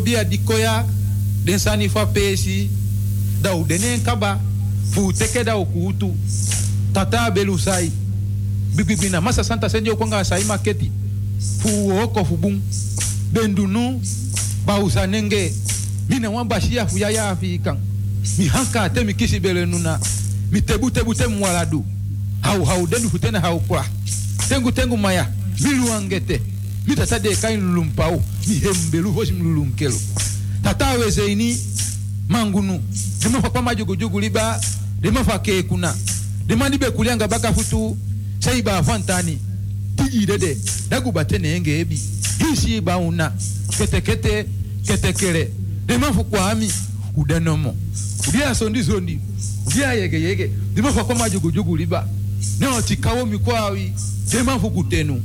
bia dikoya den sani fa pesi u denen kaba fu teke da ukutu tata belu sai bibibina masa santa senjo kwanga sai maketi fu oko fu bum bendunu bausa nenge mina wan bashia fu ya ya fi kan mi hanka te mi kisi bele nuna mi tebu tebu te mwaladu hau hau denu tengu tengu maya mi luangete mi tata kain lulumpau dihembelu voji mlulu mkelo tatawe zeini mangunu. Limafa kwa majugujugu liba limafa kekuna limandibe kulyanga baka futu seiba afantani. Tijidede dagubate enge ebi. Hisi una. ketekete ketekere limafu kwa ami udanomo udia sondi sondi. Udia yege yege. Limafa kwa majugujugu liba. Neotikawo mikwawi demafu kutenu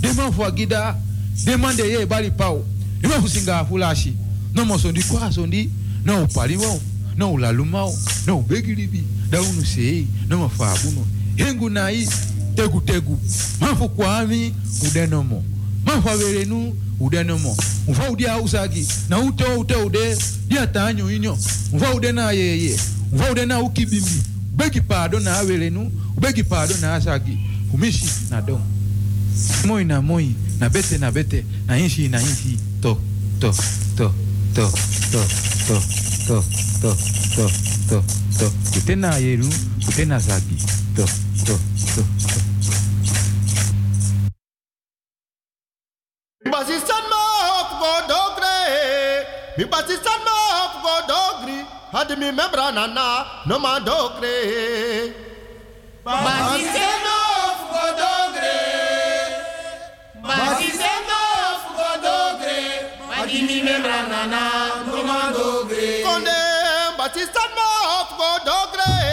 demafu agida demande ye bali pao iwe kusinga afulashi. Nomosondi kwasondi noupaliwao noulalumao noubegilibi daunuseyi nomafaabuno hengu nai, tegu tegu. Mafu kwami udenomo mafu averenu udenomo mfa udia usagi na ute ute ude diatanyu inyo mfa ude na yeye mfa ude na ukibimbi ubegi pado na averenu ubegi pado na asagi fumishi na domo moi na moi na bete na bete na inshi na inshi to to to to to to to to to to to ute na yeru ute na sagi to to to to Basistan ma hop go dogre. Mi basistan ma hop go dogri. Hadi mi membra nana no ma dogre. Basistan of Magimi membranana no mandogre. Konde basistan ma hop go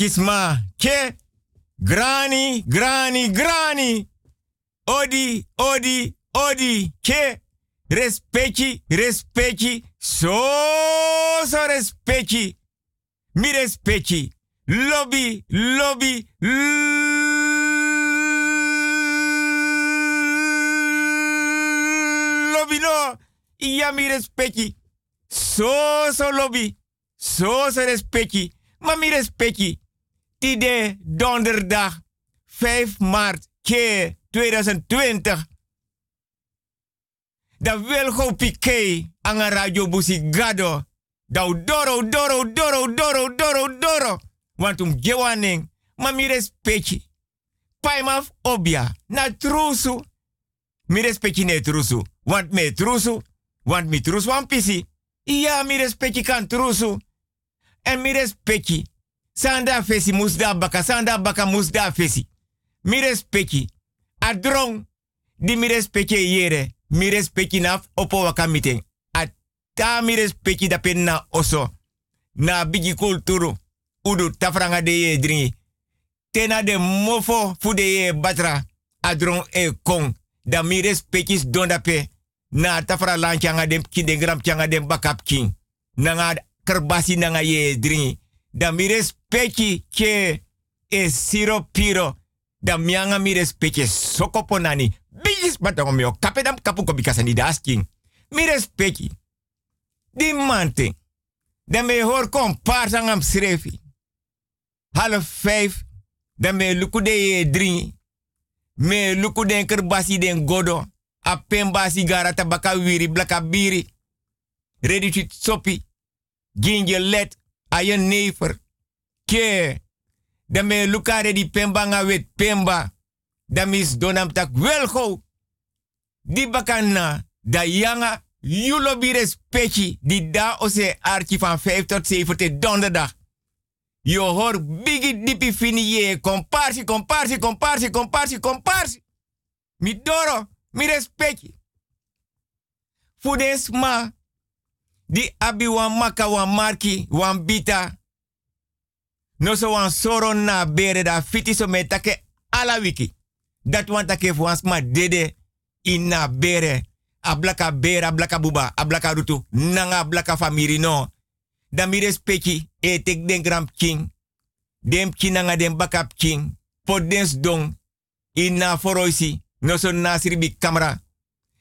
artisma. Ke, grani, grani, grani. Odi, odi, odi. Ke, respecti, respecti. So, so respecti. Mi respecti. Lobby, lobby, lobby no. Ja, mi respecti. So, so lobby. So, so respecti. Maar mi. Tide donderdag 5 maart ke 2020. Da Wilgo Piqué aan radio Busigado. Da doro, doro, doro, doro, doro, doro. Want um gewaning. Maar mi respecti. Paimaf obia. Na trusu. Mi respecti ne trusu. Want me trusu. Want mi trusu wan pisi. Ja, mi respecti kan trusu. En mi respecti. Sanda fesi musda baka, sanda baka musda fesi. Mi respecti. Adrong. Di mi respecti yere. Mi respecti naf opo waka meeting. Ata mi respecti da pen na oso. Na bigi kulturu. Udu tafranga de ye dringi. Tena de mofo fu de ye batra. Adrong e kong. Da mi respecti donda pe. Na tafra lanchanga dem kin de gram changa dem bakap king. Nanga kerbasi nanga ye. Da mi respecti ke e siro piro. Da mianga mi respecti sokopo nani. Bigis batongo mio kapedam kapu ko bikasa ni dasking. Mi respecti. Di. Dan ngam srefi. Half vijf. Dan me luku de ye. Me luku den kerbasi den godo. A pembasi gara tabaka wiri blaka biri. Ready to sopi. Ayen never. Ke. Dan me luka ready pemba nga wet pemba. Dan mis donam tak wel go. Di bakana. Da yanga. Julo bi respecti. Di da ose archi van 5 tot 7 te donderdag. Je hoor bigi dipi fini ye. Comparsi, comparsi, comparsi, comparsi, comparsi. Mi doro, mi respecti. Fudes ma. Di abi wan maka wan marki, wan bita. No so wan soro na bere da fiti so metake ala wiki. Dat wan take wans ma dede in na bere. Ablaka bere, ablaka buba, ablaka rutu. Nanga ablaka famiri no. Da mi respecti e tek den gram king. Dem kinanga den bakap king. Pot dens dong. In na foroisi. No so nasiri bi kamera.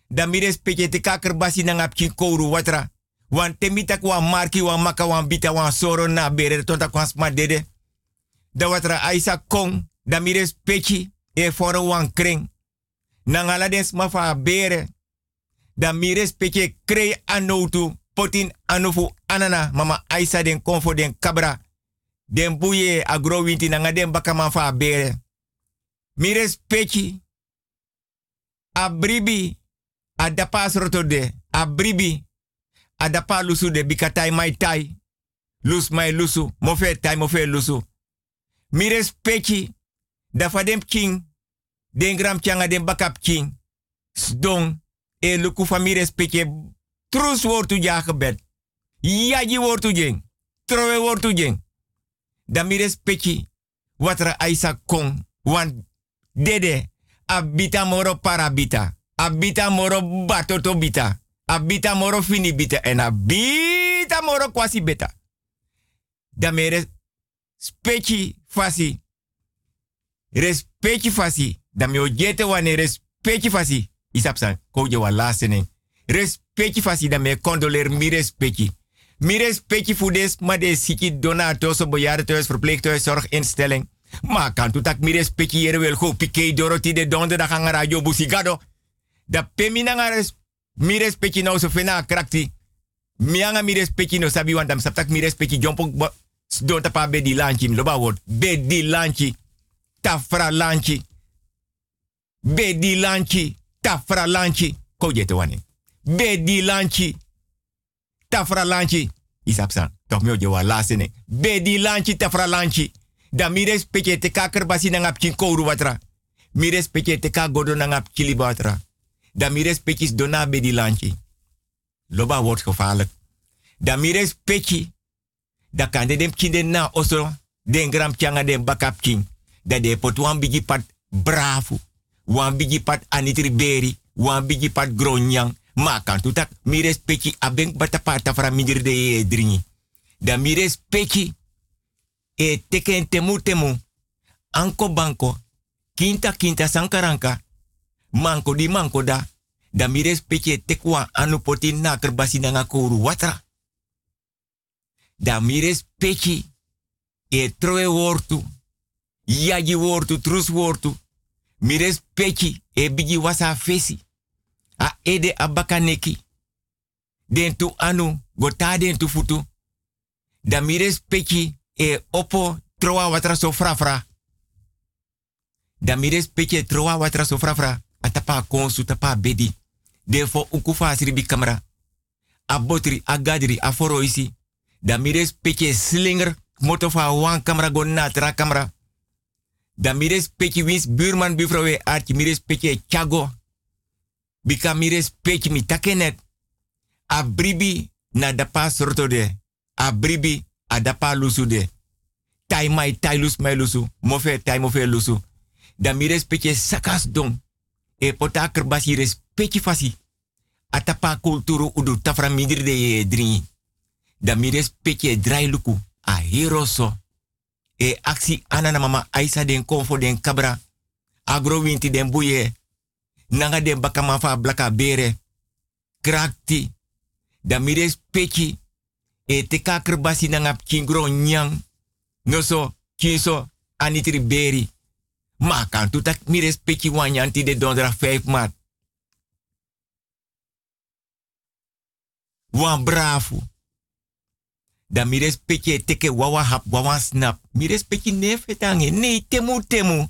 Da mi respecti te kaker basi nanga king kouru watra. Wan temitak wan marki wan maka wan bita wan soro na bere tonta kwan sma dede. Da watra aisa kong. Da mi respecti e foro wan kring. Nangala den sma fa bere. Da mi respecti krei anotu potin anufu anana mama aisa den konfo den kabra. Den buye agro winti nanga den bakama fa bere. Mi respecti. Abribi. Adapa asroto de. Abribi. Adapa lusu de bikatai mai tai. Lus mai lusu. Mofe tai mofe lusu. Mi respecti. Da fa dem king. Den gram changa den bakap king. Sdong. E luku fa mi respecti. Trus wortu ja gebed. Yaji wortu jeng. Trowe wortu jeng. Da mi respecti. Watra aisa kong. Wan dede. Abita moro parabita. Abita moro batoto bita. Abita moro fini bita. En abita moro kwasi beta. Da me respecti fasi. Respecti fasi. Da me ojete wane respecti fasi. Isapsan. Koje wa laatste respecti fasi da me condoleer mi respecti. Mi respecti voor des ma de siki donato so bejaardentehuis, verpleeghuis, zorginstelling. Maar kan tu tak mi respecti hier wel go pike doroti de donderdag aan radio busigado. Da pemina nga res, mi respecti nou so fena krakti. Mi anga mi respecti no sabi saptak mi respecti jompo tapa be di lanchi loba word. Be di lanchi. Tafra lanchi. Be di lanchi. Tafra lanchi. Ko jete wane be di lanchi. Tafra lanchi. Isapsan. Toch mio jewa lasene. Be di lanchi tafra lanchi. Da mi respecte te kaker basi kin kouru watra. Mi respecte te watra. Da mi respecte dona be di lanchi. Loba wordt gevaarlijk. Da mi respecte. Da kan de dem kinden na oso. den gram changa den bakap king. Da de pot wan bravo. Wan bigi pat anitri beri. Wan bigi pat gronyang. Ma kan tutak mi respecti abeng batapata fra midir de dringi. Da mi respecti e teken temu temu. Anko banko. Kinta kinta sankaranka. Manko di manko da. Da mi respecti tekwa anu poti na kerbasi ngakuru watra. Da respecti e troe wortu. Yagi wortu, trus wortu. Mi respecti e bigi wasa fesi a ede abaka neki. Den tu anu, gota den tu futu. Da mires e opo troa watra so frafra. Da mires peki e troa watra so frafra. Atapa konsu tapa bedi. Den fo ukufa asribi kamera. A botri, a gadri, a foro isi. Da mires peki e slinger moto fa wan kamera go natra kamera. Da mires peki wins buurman buurvrouw e mires peki e chago bika mi peki mi takenet. A bribi na dapa sorto de. A bribi a dapa lusu de. Tai mai tai lus mai lusu. Mofe tai mofe lusu. Da mi respecte sakas don. E pota kerbasi respecte fasi. Atapa kulturu udu tafra midri de ye dringi. Da mi respecte drai luku. A hiroso. E aksi anana mama aisa den konfo den kabra. Agro winti den buye nanga de bakama fa blaka bere. Krakti. Da mires peki. E te kakerbasi nanga kingro nyang. Noso, kinso, anitri beri. Ma kan tutak mires peki wanyanti de dondra 5 maart. Wan bravo. Da mires peki teke wawa hap wawa snap. Mires peki nefetange. Nee, temu temu.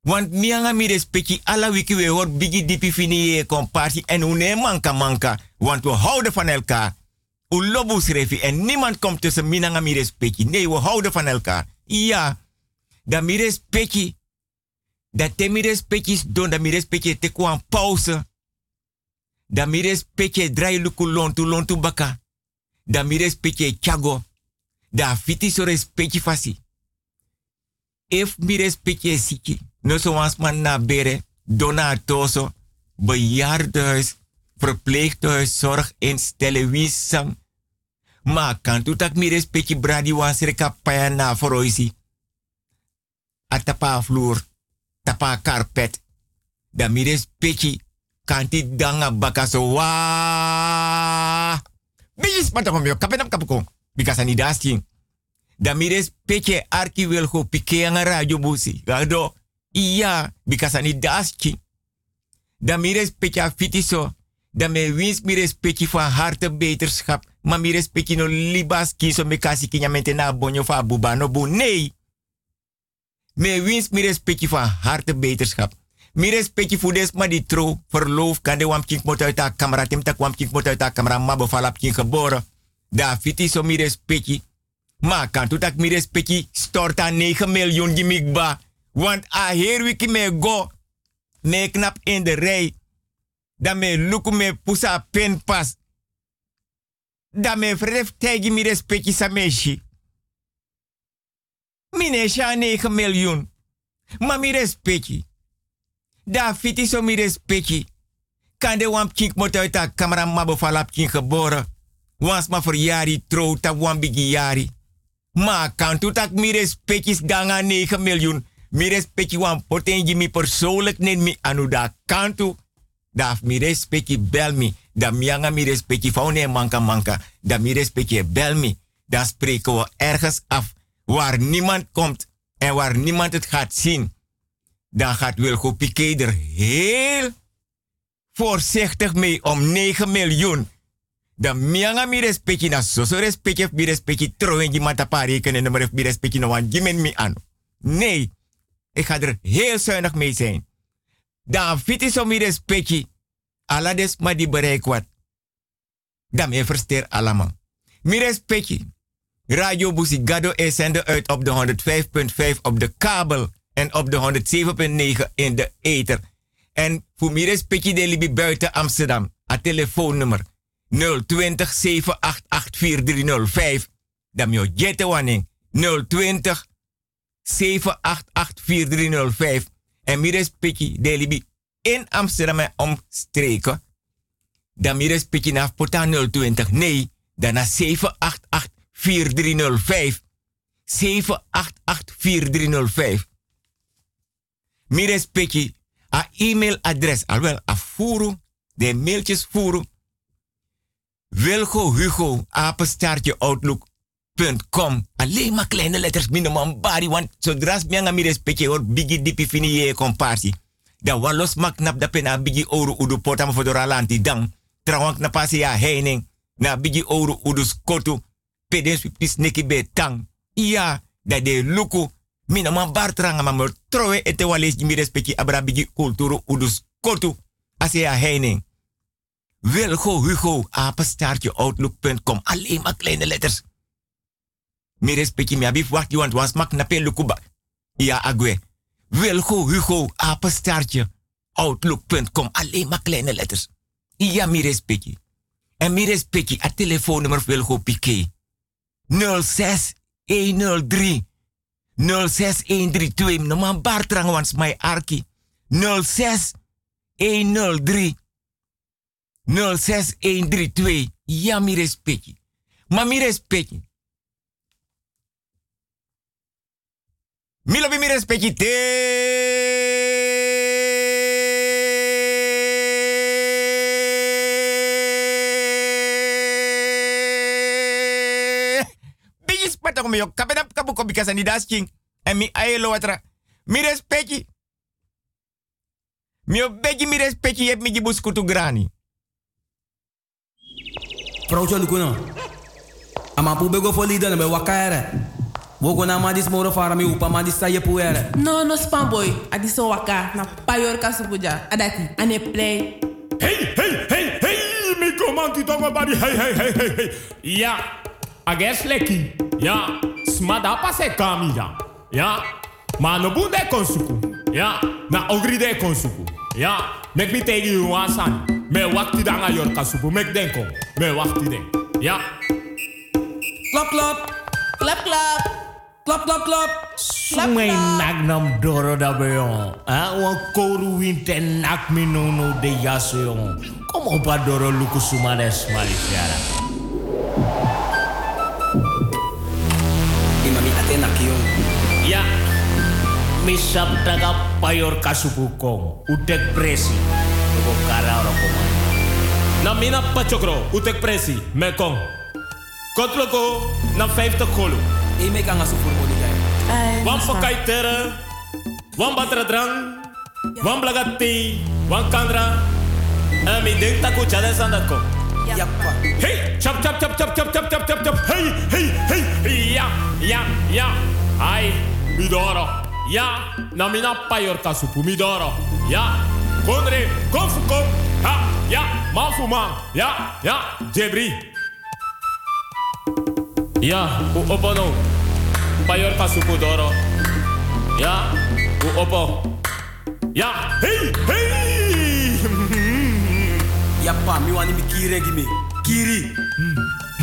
Want mianga mi respecti wiki we bigi dipi fini e compartie en une manka manka. Want we houden van elkaar. U lobu schreef en niemand komt tussen minanga mi respecti. Nee, we houden van elkaar. Ja, da mi respecti. Dat te mi respecti don, da mi respecti te kwam pauze. Da mi respecti draai luku lontu lontu baka. Da mi respecti chago. Da fiti so respecti fasi. If mi respecti siki. No zoals man na bere, donatoso, bejaardenhuis, verpleeghuis, zorginstelling, wisam. Maar kan tu tak mi respecti bradi wan sreka paya na foroisi. Atapa vloer, tapa carpet. Da mi respecti kanti danga bakaso wa. Bijis pantakom yo, kapenam kapukong. Bikasa ni dasting. Da mi respecti arki wil go pike ang radio busi. Gado. Iya, bikasani daski. Da mi respecti a fitiso. Da me wins mi respecti van harte beterschap. Ma mi respecti no libas kiso me kasi kinyamente na bonyo fa buba no bu. Nee. Me wins mi respecti van harte beterschap. Mi respecti fu des ma di tro. Verloof kan de wam kink mot uit haar camera. Tim tak wam kink mot uit haar camera. Ma bevalap kink geboren. Da fitiso mi respecti. Ma kan tutak mi respecti. Stort aan 9 miljoen jimikba. Want a heer wiki me go, me knap in de rij. Dan me luku me pusa pen pas. Dan me vref tegi mi respecti sa. Mine sha 9 miljoen. Ma mi respecti. Da fiti so mi respecti. Kan de wam kink mot uit a kamera mabo falap kink geboren. Wans ma verjari trouw ta wan bigi yari. Ma kan tutak mi respectis danga 9 miljoen. Mi respecti wan potengi mi persoonlijk neem mi anuda kantu. Da mi respecti bel mi. Da mianga mi respecti faune manka manka. Da mi respecti bel mi. Dan spreken we ergens af waar niemand komt en waar niemand het gaat zien. Dan gaat Wilgo Piqué er heel voorzichtig mee om 9 miljoen. Dan mianga mi respecti na so so respecti mi respecti trouwengi matapa rekenen en mi respecti no wan gimen mi anu. Nee. Ik ga er heel zuinig mee zijn. Dan fit is om je respectie. Alades maar die bereik wat. Dan me versteer allemaal. Mi respectie. Radio Busigado is zender uit op de 105.5 op de kabel. En op de 107.9 in de ether. En voor mi respectie de libi buiten Amsterdam. A telefoonnummer 020 788 4305. Dan me jette wanneer. 020 788 4305. En Mires Piki Delibi in Amsterdam en omstreken. Dan Mires Piki naar Pota 020. Nee, dan naar 788 4305. 788 4305. Mires Piki, a e-mailadres, alweer a furu, de mailtjes furu. Wilgo Hugo, apenstaartje outlook.com. Alleen maar kleine letters, minimum bari, want zodra je aan mi respecte hoor, bigi dipi fini je comparsie. Dan walos mak nap da pena bigi oru udu portam voor de dan. Trouwens na pasi heining, na bigi oru udu skotu, pedens pis neki be tang. Ja, dat de luku, mina man bartranga ma mer trowe ete wales mi respecte abra bigi kulturu udu skotu, asia heining. Wilgo Hugo, apenstaartje outlook.com. Alleen maar kleine letters. Mi respecti mi abif wacht, want was mak na lukuba. Ja, agwe. Wilgo Hugo, apenstaartje outlook.com. Alleen maar kleine letters. Ja, mi respecti. En mi respecti, a telefoonnummer Wilgo Piqué. 06 103 06132. No man bartrang wans my arki. 06 103 06132. Ja, mi respecti. Ma mi respecti. Mi lobi mi respecti te. Bigis patok mi yok kapenap kabu ko bikasa ni dasking. En mi aelo watra. Mi respecti. Mi obegi mi respecti yep mi gibus kutu grani. Vrouwtje lukuno. Ama pu bego fo lida na be wakaere. Wogo na madis moro fara mi upa madis sa ye puere. No, no spam boy. Adi so waka na payor kasupuja. Adati, ane play. Hey, hey, hey, hey, mi komanti tongo bari, hey, hey, hey, hey, hey. Ja, ages leki. Ja, smada pase kami ja. Ma no bunde konsuku. Ja, na ogri de konsuku. Ja, mek mi tegi you wasan. Me wakti danga yor kasupu, mek denko. Me wakti den. Ja. Klap, klap. Klap, klap. Klap, klap, klap. Sumay nagnam doro da beyon. Ah, wan koru winte nak mi no no de yaso yon. Como pa doro luku sumades malisiara. tinakyong. Ya, misap taga payor kasubukong, utek presi, lugo kara orokomay. Namina pachokro, utek presi, mekong. Kotloko, na 50 kolo. Ime kang asupur mo digay. Wan pakai tera, wan batra drang, wan blagati, wan kandra. Ami ding taku chadesa dat kong. Hey, chap chap chap chap chap chap chap chap chap. Hey, hey, hey. Ja, ja, ja. Ai, midoro. Ja, na mina payor kasupu midoro. Ja, konfu kom. Ha, ja, man man. Ja, ja, jebri. Ja, u opo no. Payor kasupu doro. Ja, u opo. Ja, hey, hey. Yappa, mi wani mi kiri gi me. Kiri.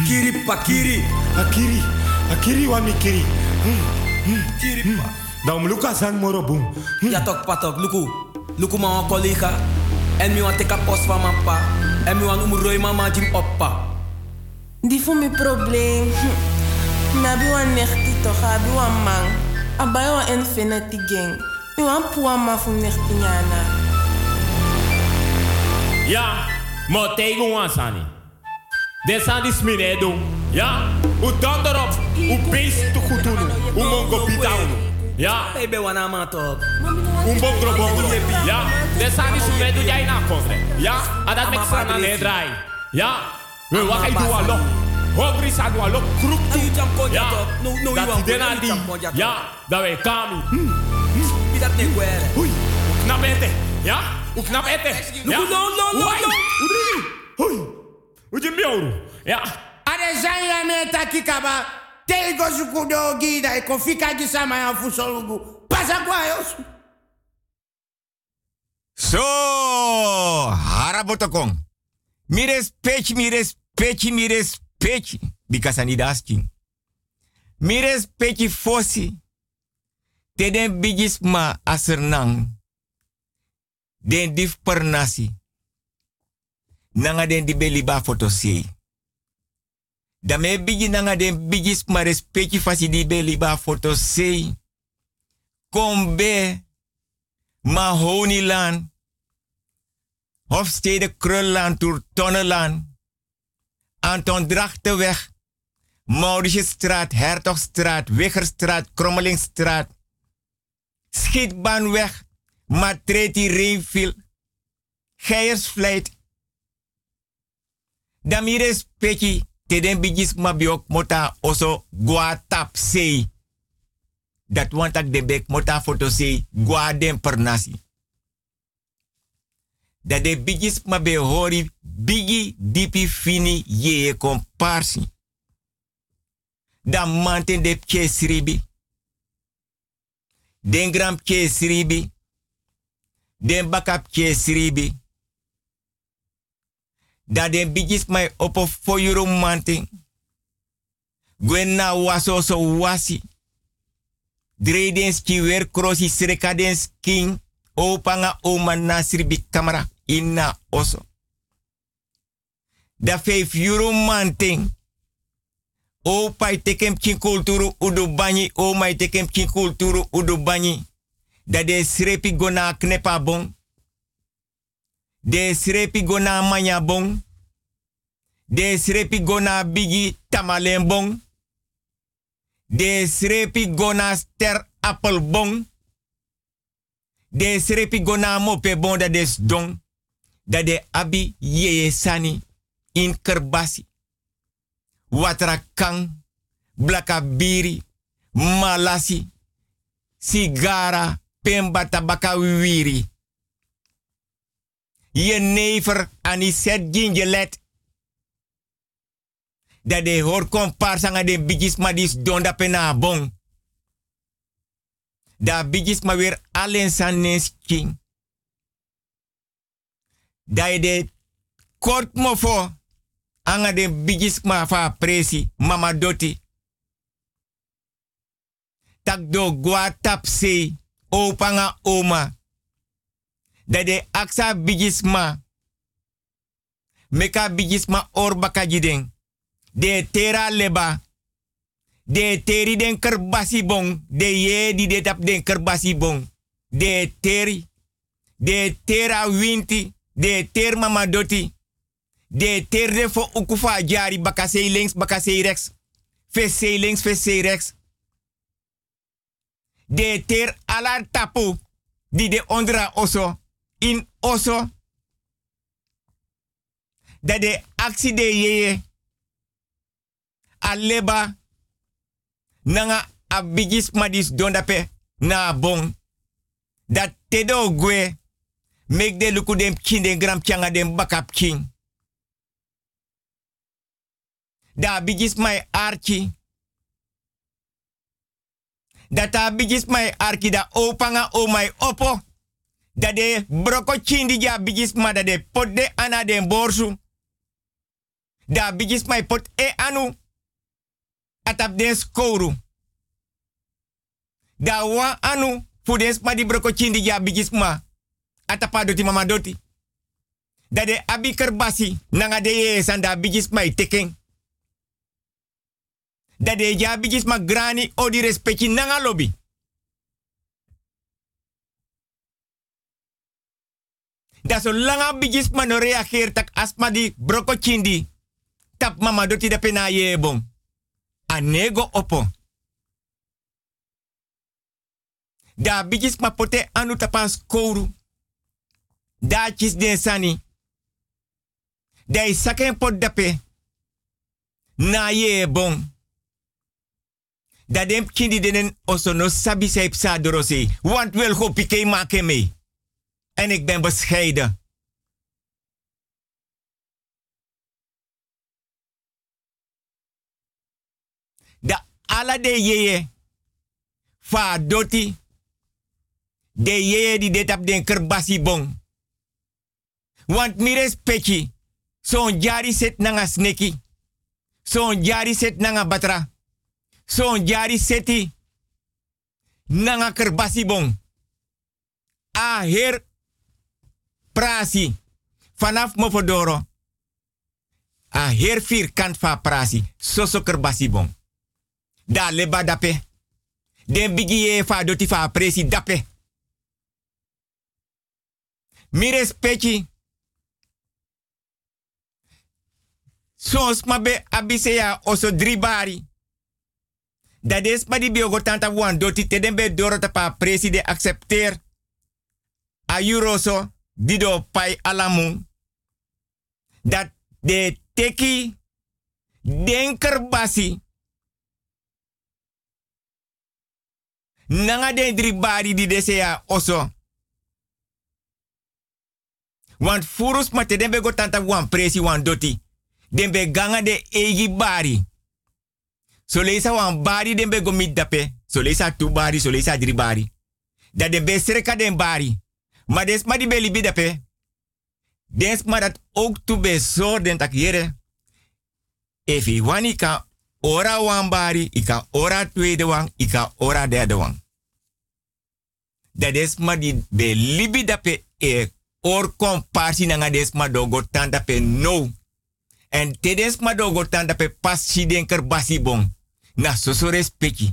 Kiri pa kiri. Akiri, akiri wa mikiri. Kiri pa. Dan luka sang moro boom. Ja tok patok, luku. Luku ma wan collega. En mi wan teka post van mijn pa. En mi wan umroi mama jim oppa. Die voor mijn probleem. Nabi wan nechti toch, abi wan man. Abai wan infinity gang. Mi wan puwa ma fu nechti nyana. Ja, maar tegen ons aan. Die smine doen. Ja, u dan erop. U beest te goed doen. Mongo pitauno. Ja, wana ma tok. u bongro bongro. Ja, doen jij na kofre. Ja, en dat met z'n aan draai. Ja, we wachten doen alok. Hogri sa doen. Kroek En you jam kon ja dat die die. ja dat wij kami. Oei, hoe knap ete. Ja, o knap ette. No, no, no, no, no. Udri. Hoi. Uji miauru. Ja. Are zaya me takikaba. Tego zukudo gida ikofika jisama ya fusolugu. Pasa kwa yosu. So, harabotokong. Mi respecte, mi respecte, mi respecte. Because I need asking. Mi respecte fosi. Teden bigis ma asernang. Den dif per nasi. Nanga den di beli ba foto sei. Da me bigi nanga den bigis ma respecti fasi di beli ba foto sei. Kombe. Ma honilan. Hofstede Krulland, Tour Tonneland. Anton Drachtenweg. Mauritiusstraat, Hertogstraat, Wiggerstraat, Krommelingstraat. Schietbaanweg, Matreti Reenville. Geiersvleit. Damires peki, te den bigis mabiok mota oso gua tap sei. Dat want de bek mota foto sei gua den per nasi. Dat de bigis mabe hori bigi dipi fini ye komparsi. Dan manten de pke sribi. Den gram pke sribi. Den baka pke sribi. Da den bigis opo foyuro manten. Gwen na waso so wasi. Dreden ski wer krosi srekaden skin. Opanga oma na sribi kamera inna oso. Da vijf euro manting. O pai tekem kin kulturu udu banyi. O mai tekem kin kulturu udu. Da de srepi gona knepa bon. De srepi gona manya bon. De srepi gona bigi tamalen bon. De srepi gona ster appel bon. De srepi gona mope bon da des don. Da de abi yeye sani in kerbasi. Watra kang, blaka biri, malasi, sigara, pemba tabaka wiri. Je never ani set gingelet. Dat de hoor komparsa de bigis ma dis donda pena bon. Da bigis ma weer alleen sanens king. Da de kort mofo anga de bigis ma fa presi mama doti. Tak do gwa tap se opanga oma. Da de aksa bigis ma. Meka bigis ma or baka jiden. De tera leba. De teri den kerbasi bong. De ye di de tap den kerbasi bong. De teri. De tera winti. De ter mama doti. De ter de fo ukufa jari bakase links bakase rechts. Fese links rechts. De ter ala tapu. Di de ondra oso. In oso. Dat de actie de yeye. Aleba. Nanga abigis madis dondape. Na bon. Dat tedo gwe. Mek de luku dem kin den gram changa dem bakap king. Da bigis mai arki. Dat a bigis mai opanga o mai opo. Da de broko chindi ja bigis ma da de pot de ana den borsu. Da bigis mai pot e anu. Atap den skoru. Da wa anu. Fudens ma di broko chindi ja atapa doti mama doti. Dade abi kerbasi nanga de ye sanda bigis mai teken. Dade ja bigis ma grani odi respecti nanga lobby. Da so langa bigis ma no reageer tak asma di broko chindi. Tap mama doti da pena ye bon. Anego opo. Da bigis ma pote anu tapas kouru. Daachis den sani. Dai saken pot dape. Na bon. Da dem kindi denen oso no dorosi. Want wel go pike maken mee. En ik ben bescheiden. Da ala de yeye. Fa doti. De yeye di detap den kerbasi bon. Want mires peki. Zo'n jari set nanga sneki. Zo'n jari set nanga batra. Zo'n jari seti. Nanga kerbasi bon. A her prasi. Vanaf Mofodoro. A her vierkant prasi. Soso kerbasi bon. Da leba dape. Den fa doti fa presi dape. Mi respecti. Sons mabe abiseya oso dribari. Dat is maar die biogo tanta wan doti te den be doro pa preside accepteer. A yuroso dido pai alamu. Dat de teki denker basi. Nanga den dribari di desea oso. Want furus mate den be go tanta wan presi wan doti. Den be ganga de egi bari. So leisa wan bari den be go dape. So leisa tu bari, so dri bari. Dat den be sereka den bari. Maar des ma di be libi. Des dat ook tu be den tak yere. Efi wani ka ora wan bari, ika ora tweede wan, ika ora derde wan. Dat is ma di be libi e or komparsi nanga des ma dogo no. En tedes ma dogo pas si den. Na soso respecti.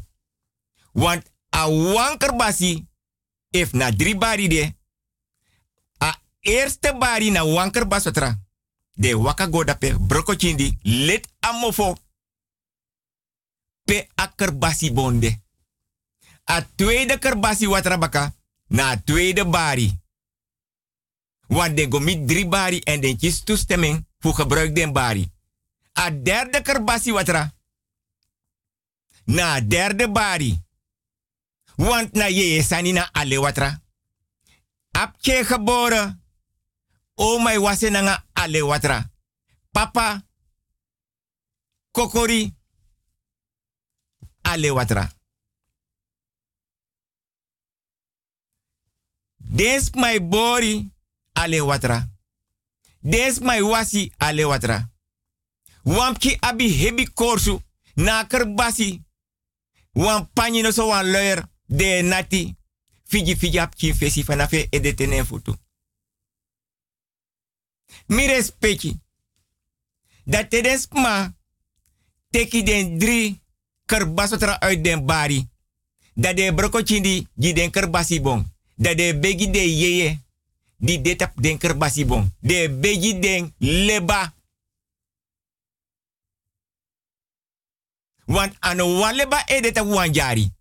Want a wan kerbasi, if na drie bari de, a eerste bari na wan kerbas watra. De waka go dape broko chindi, let amofo. Pe a kerbasi bonde. A tweede kerbasi watra baka, na tweede bari. Want de gomit drie bari en den kies toestemming voor gebruik den bari. A derde kerbasi watra. Na derde bari. Want na je sani na ale watra. Apke geboren. O my wase na nga ale watra. Papa. Kokori. Ale watra. Des my bori ale watra. Des my wasi ale watra. Wampki abi hebi korsu na kerbasi. Wan panyi no so wan de nati. Fiji fiji ap ki fesi fanafe e de tenen futu. Mi respecti. Dat tedes ma teki den drie kerbaso uit den bari. Dat de broko chindi di den kerbasi bon. Dat de begi de yeye di detap den kerbasi bon. De begi den leba. Want ano wan leba e detap wan jari.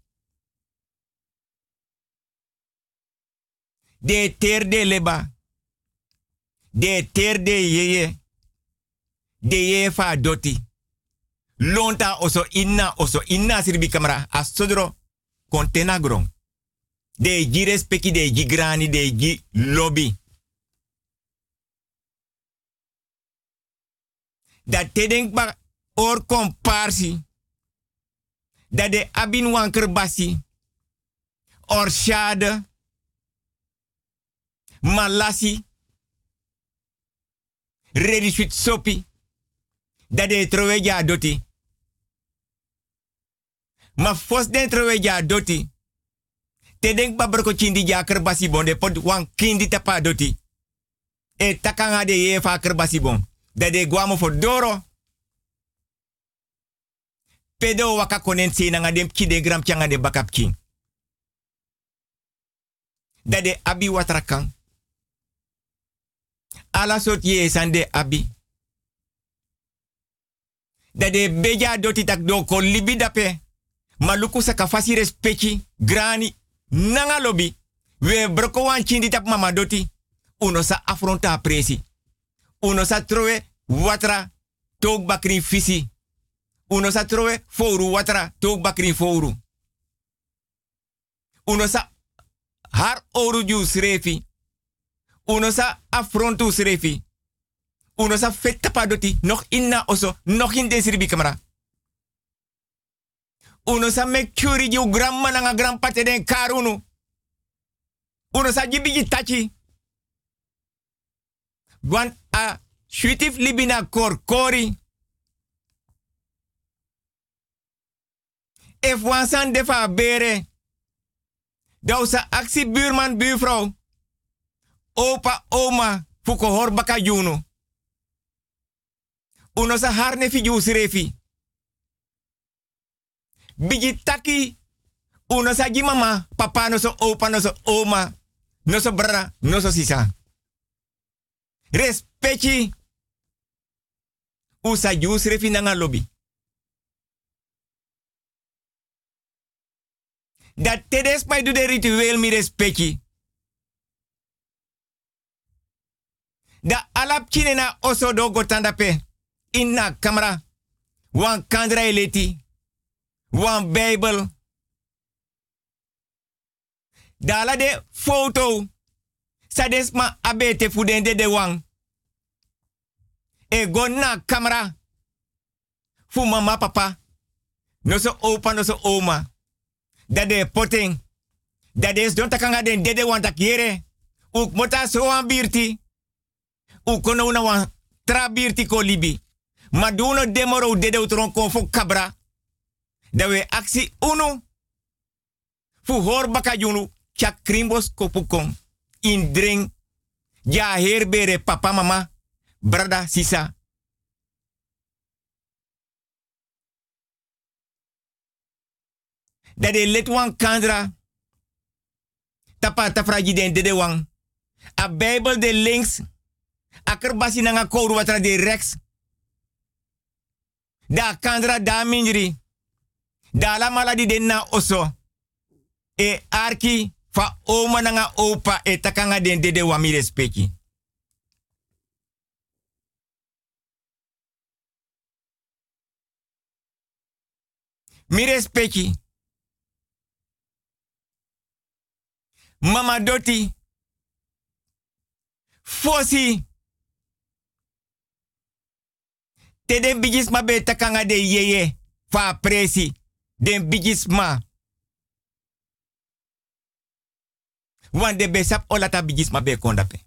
De ter de leba. De ter de yeye. De ye fa doti. Lonta oso inna oso inna sirbi kamera. Asodro kontena grong. De ji respecti de ji grani de ji lobby. Dat ba or komparsi. Dat de abin wanker basi. Or shade. Malasi. Ready sweet sopi. Dat de trowe ja doti. Ma fos den trowe ja doti. Te denk ba broko chindi ja kerbasi bon de pod wan kindi tapa doti. E takanga kerbasi bon. Dat de guamo for doro. Pedo waka konen se na dem ki de gram de bakap king. Dat de abi watrakan. Ala sort ye sande abi. Dat de beja doti tak ko libi dape. Maluku saka fasi grani nanga lobi. We broko wan chindi tap mama doti. Uno sa affronta presi. Uno sa trowe watra tok bakri fisi. Uno sa fouru watra tok bakri fouru. Uno sa har oru ju srefi. Uno sa affrontu srefi. Uno sa fetta padoti nog inna oso nog in desribi kamera. Uno sa make sure ju grandma nanga grandpa te den karunu. Uno sa jibiji tachi. Want a shuitif libina kor kori. If wansan defa bere. Dausa actie buurman, buurvrouw. Opa, oma, fuko horbaka juno. Uno sa harne refi. Bigi taki. Uno sa gi mama, papa no so opa no so oma. No so brara, no so sisa. Respecti. Usa jus refi nanga lobby. Dat tedes mij doe de ritueel mi respecti. Da alap chine na oso do gotandape. In na camera. Wan kandra eleti. Wan bijbel. Dala de foto. Sades ma abete fudende de wang. E na camera. Fu mama papa. No so opa no so oma. Dat de potting. Dat is don takanga den dede wan takere. Uk mota so wan birti. Uk kono una wan tra birti ko libi. Ma duno demoro dede utron kon kabra. Da we aksi unu. Fu hor baka junu. Kopukon. In drink. Ja herbere papa mama. Brada sisa. Dat de wan kandra. Tapa tafraji den dede wan. A Bijbel de links. A kerbasi nanga kouru watra de rechts. Da kandra da minjri. Da la maladi den na oso. E arki fa oma nanga opa e takanga den dede wan mi respecti. Mi. Mama Doti. Fosi. Te den bigisma be takanga de yeye. Fa presi. Den bigisma. Wan de besap olata bigisma be kondape.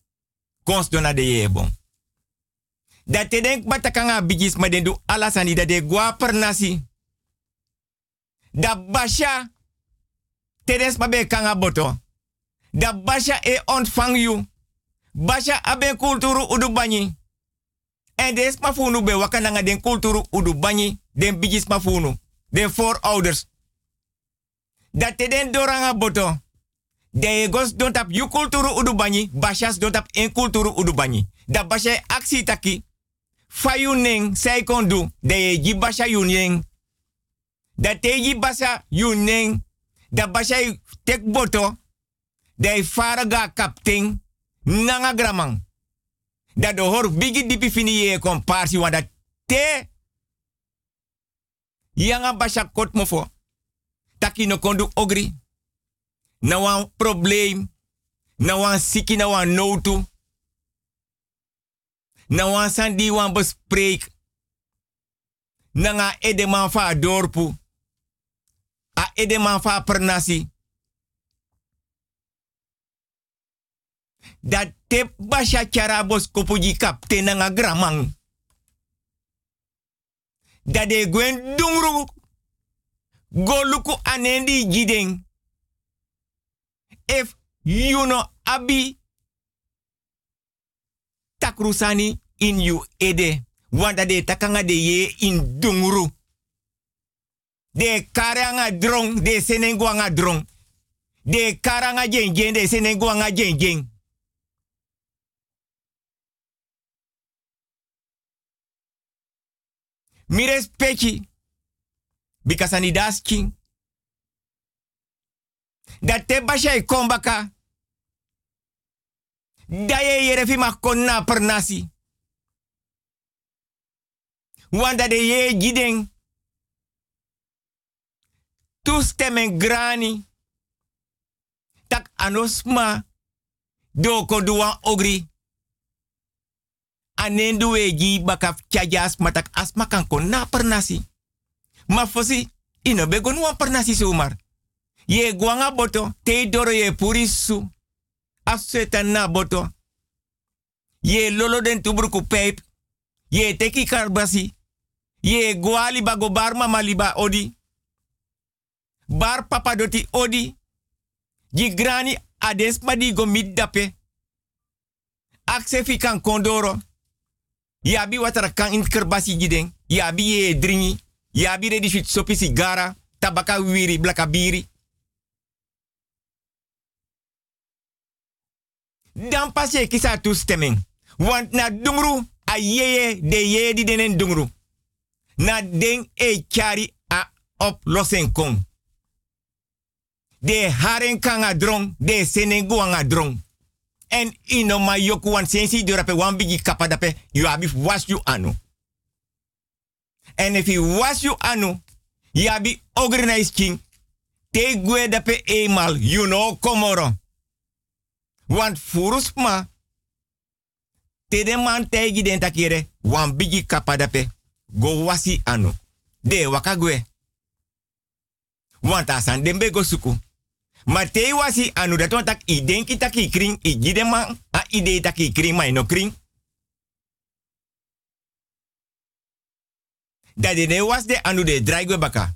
Kons dona de yeye bon. Dat te den batakanga bigisma den du alasani da de gwa per nasi. Da basha. Te den sma be kanga boto da basha e ontvang you. Basha abe kulturu udu banyi. En des mafunu be wakananga den kulturu udu banyi. Den bigis mafunu. Den voorouders. Dat te den doranga boto. De gos don't tap you kulturu udu banyi. Bashas don't tap en kulturu udu banyi. Da basha e aksi taki. Fayu ning say kon du. De ji basha yu ning. Da te ji basha yu ning. Da basha e tek boto de faraga kapting nanga gramang. Dat de hor bigi dipi fini ye komparsi wanda te yanga basha kot mofo. Taki no kondu ogri. Na wan probleem. Na wan siki na wan notu. Na wan sandi wan bespreek. Nanga edeman fa dorpu. A edeman fa pernasi. Dat te basha charabos kopuji kapte nga gramang. Dat de gwen dungru goluku anendi jideng. If you know abi takrusani in you ede. Wanda de takanga de ye in dungru. De karanga drong, de senengwanga drong. De karanga jeng jeng, de senengwanga jeng jeng. Mi respecti. Because ani king. Dat te basha kombaka. Da ye fi ma konna per nasi. Wanda de ye gideng. Toestemmen grani. Tak anosma. Doko duwan ogri anendu weji bakaf chajas matak asma kan na pernasi. Ma fosi ino be gon wan pernasi sumar. Ye guanga boto te doro ye purisu. Aseta na boto. Ye lolo den tubruku peip. Ye teki karbasi. Ye guali bago barma maliba odi. Bar papa doti odi. Di grani ades ma di go mit dape. Akse fi kan kondoro. Yabi watara kan in kerbasi giden. Yabi ye dringi. Yabi redi fit sopi sigara. Tabaka wiri blaka biri. Dan pas je kisa toestemming. Want na dungru a yeye de ye di denen dungru. Na den e chari a oplossing kom. De haren kan a drong, de senengu an a drong. En ino ma yoku wan sensi dorape wan bigi kapa dape, you abi was you anu. En if you was you anu, you abi organized king, te gwe dape eenmaal, you know komoro. Want furus ma, te de man tegi den takire, wan bigi kapa dape, go wasi anu. De wakagwe. Want asan dembe go suku. Maar te wasi anu dat tak i denki taki kring, i gide man, a ide taki kring, maar no kring. Dat de was de anu de draigwe baka.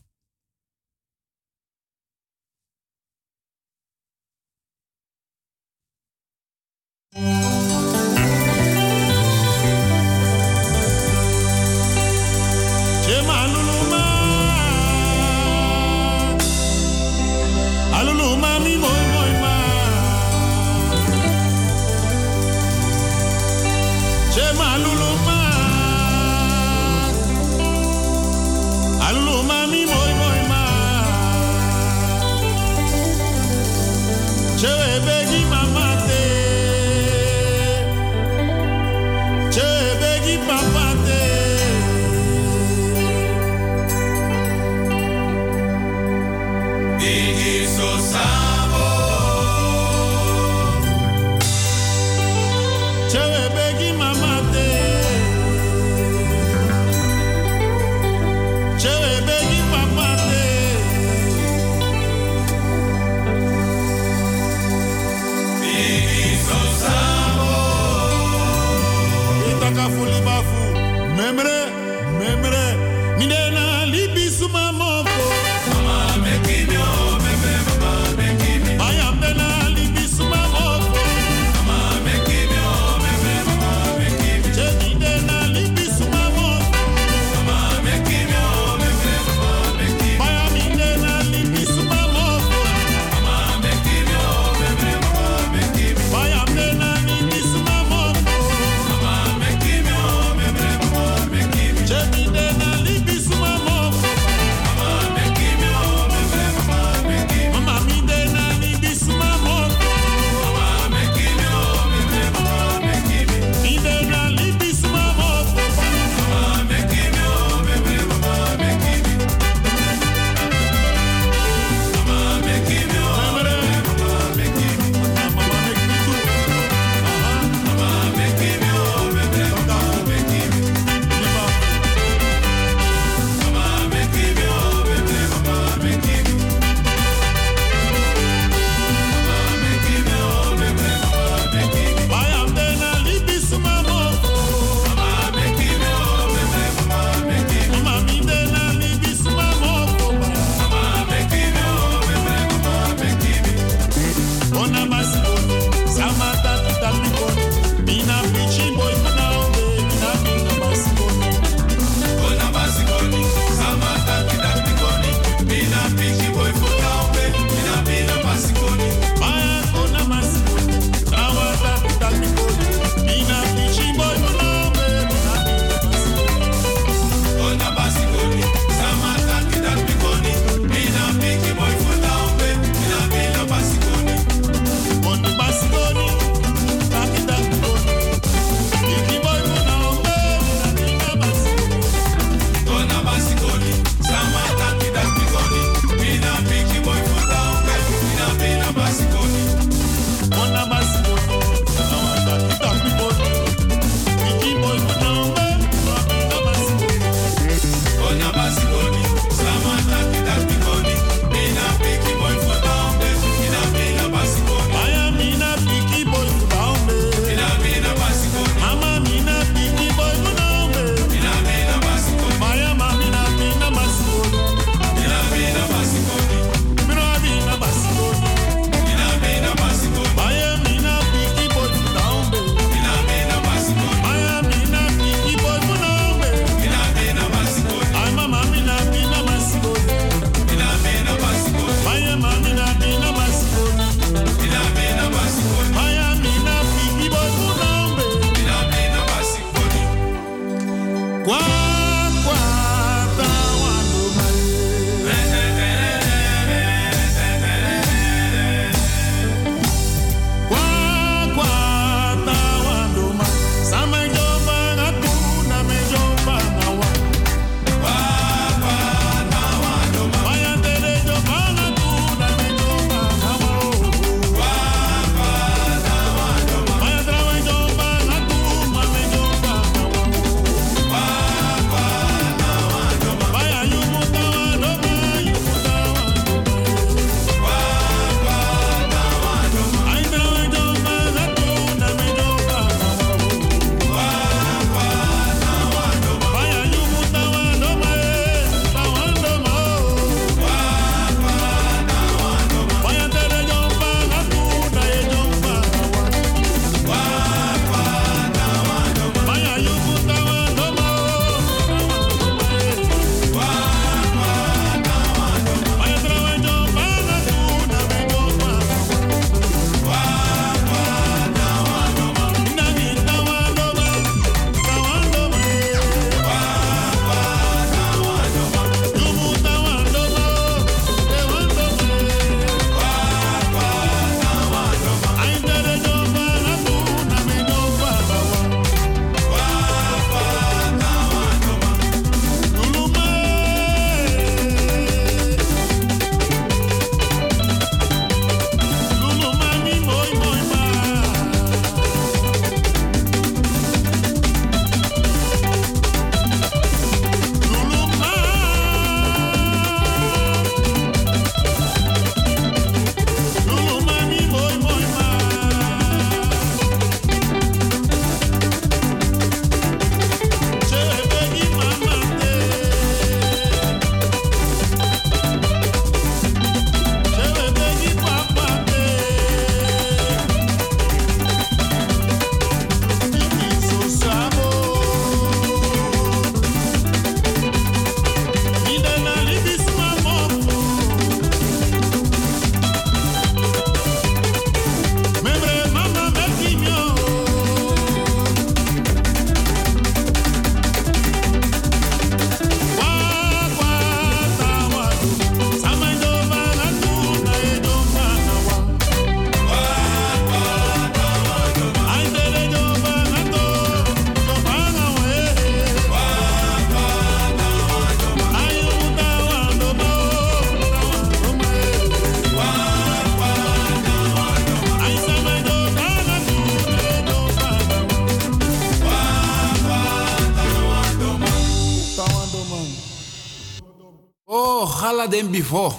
Den before.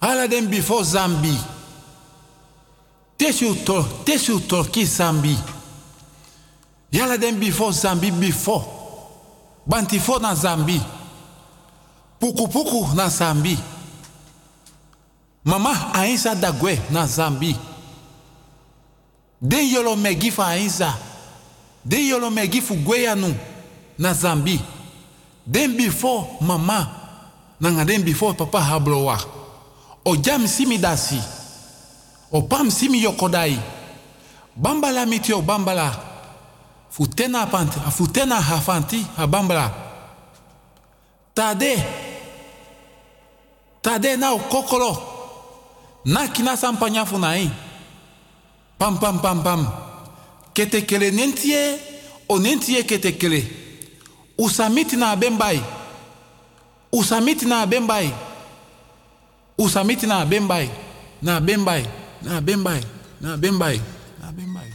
Ala den before Zambi. Tesu to, tesu torki Zambi. Yala den before Zambi before. Bantifo na Zambi. Puku puku na Zambi. Mama Ainsa Dagwe na Zambi. Den yolo megi fa Ainsa. Den yolo megi fu Gweyanu na Zambi. Den before mama. Nanga den before papa hablowa. O jam simi dasi. O pam simi yokodai. Bambala miti o bambala. Futena panti, a futena hafanti a bambala. Tade. Tade na o kokolo. Na kina sampanya funai. Pam pam pam pam. Kete kele nentie o nentie kete kele. Usamiti na bembai. Usamiti na bembai. Usamiti na bembai. Na bembai. Na bembai. Na bembai. Na bembai.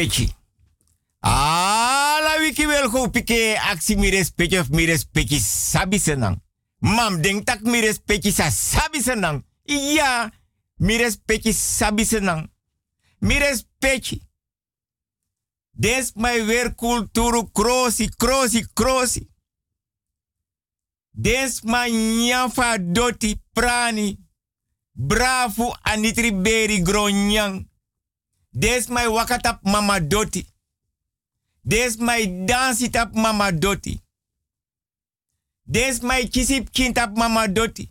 Respecti. Ala wiki wel go pike aksi mi respecti of mi respecti sabi senang. Mam denk tak mi respecti sa sabi senang. Ja, mi respecti sabi senang. Mi respecti. Des my weer kulturu krosi, krosi, krosi. Des my nyafa doti prani. Bravo anitri beri gronyang. Des my wakatap mama doti. Des my dansi tap mama doti. Des my kisip kind tap mama doti.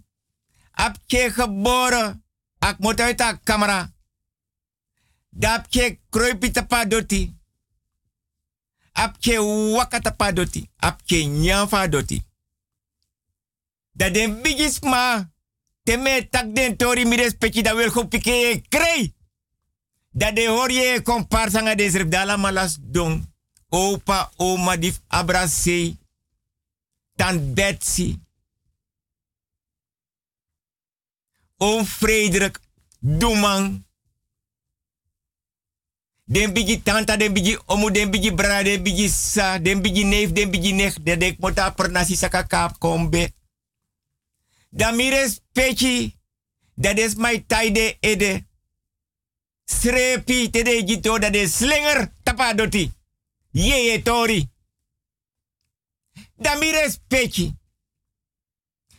Ap ke geboren. Ak moet uit de camera. Dap ke kroipitapa doti. Ap ke wakatapa doti. Ap ke nyanfa doti. Dat den bigis ma. Teme tak den tori mi respecti da wel go pike krei. Dat de hoor je comparsanga de dala malas don. Opa, oma dif abrase. Tant Betsy. Oom Frederik Doeman. Den bigi tanta, den bigi omu, den bigi bra, den bigi sa, den bigi neef, den bigi. Den dek mota per nasi saka kaap kombe. Dan mi respecti. Dat is my taide ede. Srepi tede jito dat de slinger tapa doti. Yeye tori. Dan mi respecti.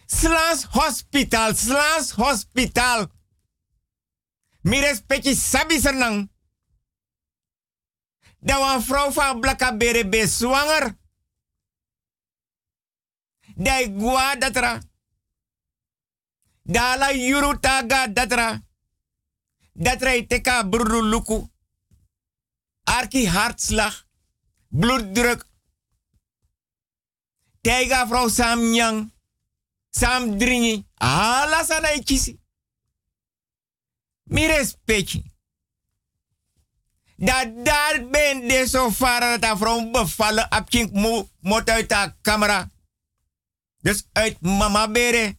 Slans Hospital, Slans Hospital. Mi respecti sabi senang. Da wan vrouw van Blakka Bere be zwanger. Dai gua datra. Dala yuru taga datra. Datra iteka bruru luku. Arki hartslag. Bloeddruk. Tega vrouw Sam Nyang. Sam Dringi. Ala sana ikisi. Mi respecti. Dat daar ben de zo varen dat vrouw bevallen. Apkink mo mot uit de camera. Dus uit mama bere.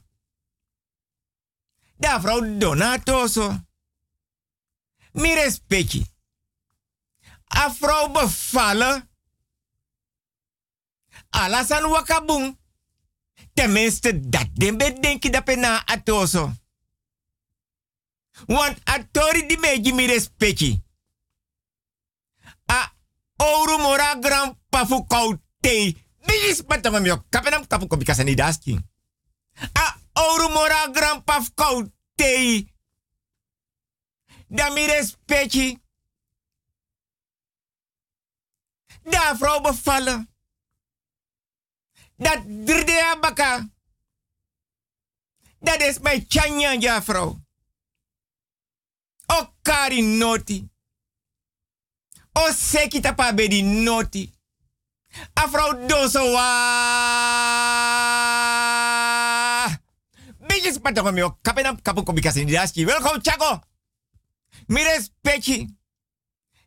Da vrouw Donatoso. Mi respecti. A vrouw bevallen. Alasan wakabung. Tenminste, dat den bedenken dat na atoso. Want atori di meji mi respecti. A ouro mora gran pafu kaute. Bigis patama mio kapenam tapu ko bikasa ni daski. A ouro mora gran pafu kaute. Da mi respecti. Da vrouw bevallen. Dat derde baka. Dat is mijn chanya, ja vrouw. O kari noti. O seki tapa bedi noti. A vrouw doso wa. Patoko mio kapenam kapu kobikas in daski. Welkom Chaco. Mi respecti.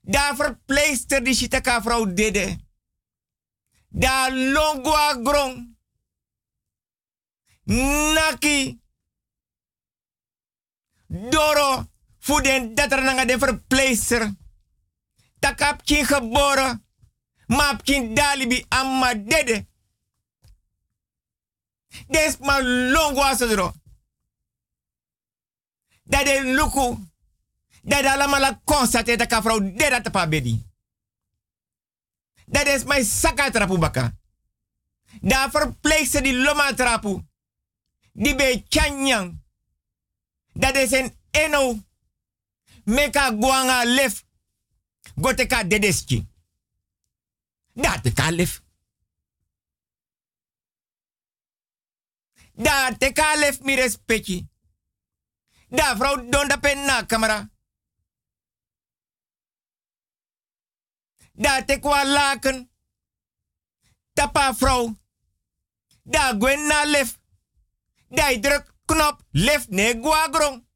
Da verpleegster die shitaka vrouw dede. Da longwa grong. Naki. Doro. Voor den dat er nanga de verpleegster. Takap kin geboren. Map kin dalibi amma dede. Des ma longwa sodro. Dat de luku. Dat allemaal la constate dat vrouw dede te pa bedi. Dat is mijn saka trapu baka. Da verpleegster die loma trapu. Die be chanyang. Dat is een eno. Meka guanga lef. Goteka dedeski. Dat ka lef. Da te ka lef mi respecti. Da vrouw don da pen na camera. Da te kwa laken. Tapa vrouw. Da gwen na lef. Da druk knop lef ne guagrong.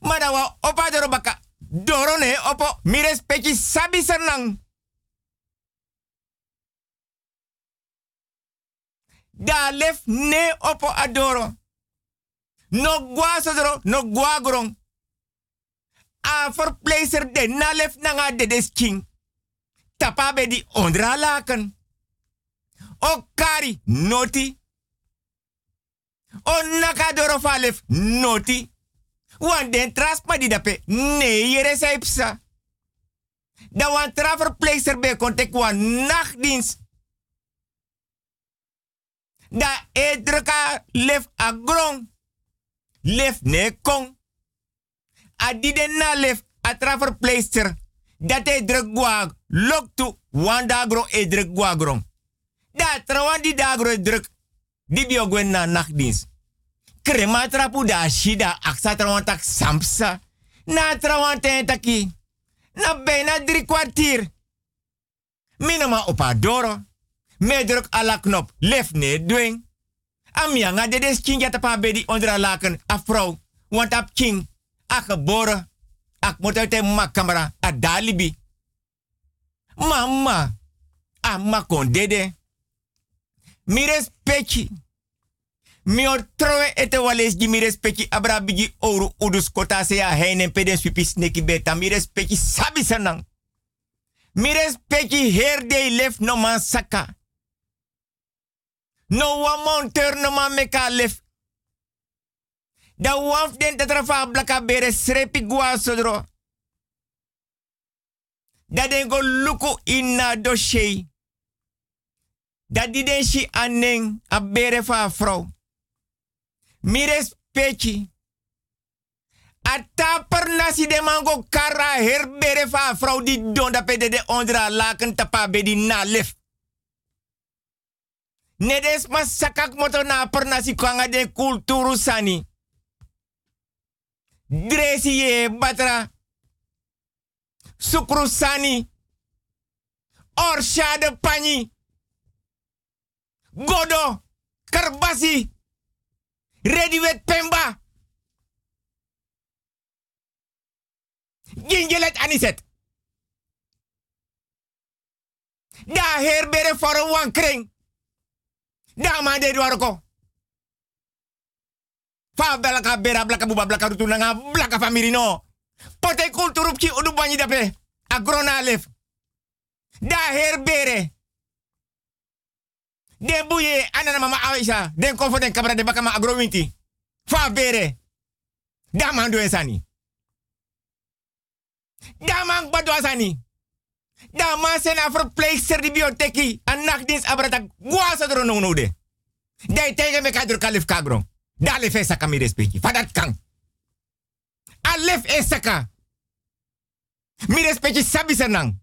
Maar da wa opa de robaka. Doro ne opo. Mi respecti sabi senang. Da lef ne opo adoro. No gua sodro, no guagrong. A verpleegster de na lef nanga de des king. Tapa be di ondra laken. O kari noti. O naka doro fa lef noti. Want den traspa di dape nee saipsa. Wan tra verpleegster be kontek wan nachtdienst. Da e druka lef agrong. Lef ne kong. A di den na lef a tra verpleegster. Dat e druk guag. Lok tu wan dagro e druk guagrong. Da trawan di dagro e. Di bio gwen na nachtdienst. Krema trapu da shida aksa trawan tak sampsa. Na trawan ten taki. Na bijna drie kwartier. Minima opa doro. Me druk ala knop. Lef ne dwing. Amianga de des king ya tapa bedi onder a laken a vrouw. Want ap king. A geboren. Ak moet ma camera. A dalibi. Mama. A ma kon dede. Mi respecti. Mi or trowe ete wales gi mi respecti abra bigi oru udus kota se ya heinen pede swipi sneki beta. Mi respecti sabi sanang. Mi respecti her lef no man saka. No one monteur no meka lef. Da waf den tetrafa blaka bere srepi gua sodro. Da den go luku inna dossier. Da di den shi aneng a fa vrouw. Mi respecti. A taper nasi de mango kara herbere fa vrouw die don da pede de ondra laken tapa be di na lef. Nedes mas sakak moto na pernah si kwanga de kulturu sani. Dresi ye batra. Sukru sani. Orsha de pani. Godo. Karbasi. Rediwet pemba. Gingelet aniset. Da herbere voor een wankring. Da ma de dwarko. Fa belaka bera blaka buba blaka rutu nanga blaka famiri no. Pote kulturupchi udu banyi dape. Agrona lef. Da herbere. Den buye anana mama Aisha. Den kofo den kabra de baka ma agrowinti. Fa bere. Da man do esani. Da man gbado asani. Da man sena di bioteki. An nachtdienst abrata guasa dro no no de. Tegen me kadro kalif kagro. Da lef esaka mi respecti. Fadat kan. Alef esaka. Mi respecti sabi senang.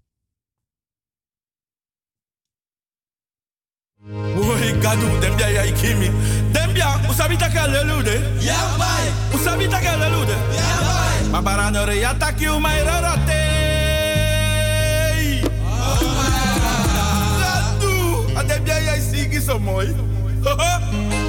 Oi, gadu, dembia ya ikimi. Dembia, usabita ka lelude. Ya bai. Usabita ka lelude. Ya bai. Babara no re yataki u mai rarate. Gadu, a dembia ya sigi so mooi.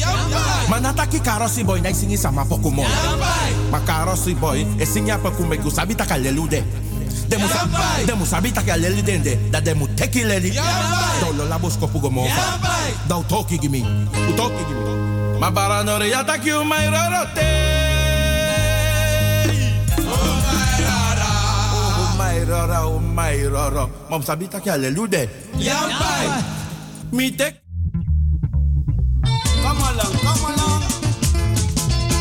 bai. Ma na taki karosi boy ne singi sama poku moi. Ya bai. Ma karosi boy e singi apa kume gusabi taka lelude. De mu sabi, de mu sabi taka leli dende. Da de mu teki leli. Ya bai. Dolo la bosko pugo mo. Ya bai. Dau toki gimi. U toki gimi. Ma baranore ya taki u mai rorote. Rora, oh my roro. Mam sabi taki alelude. Ya bai. Mi tek. Come along, come along.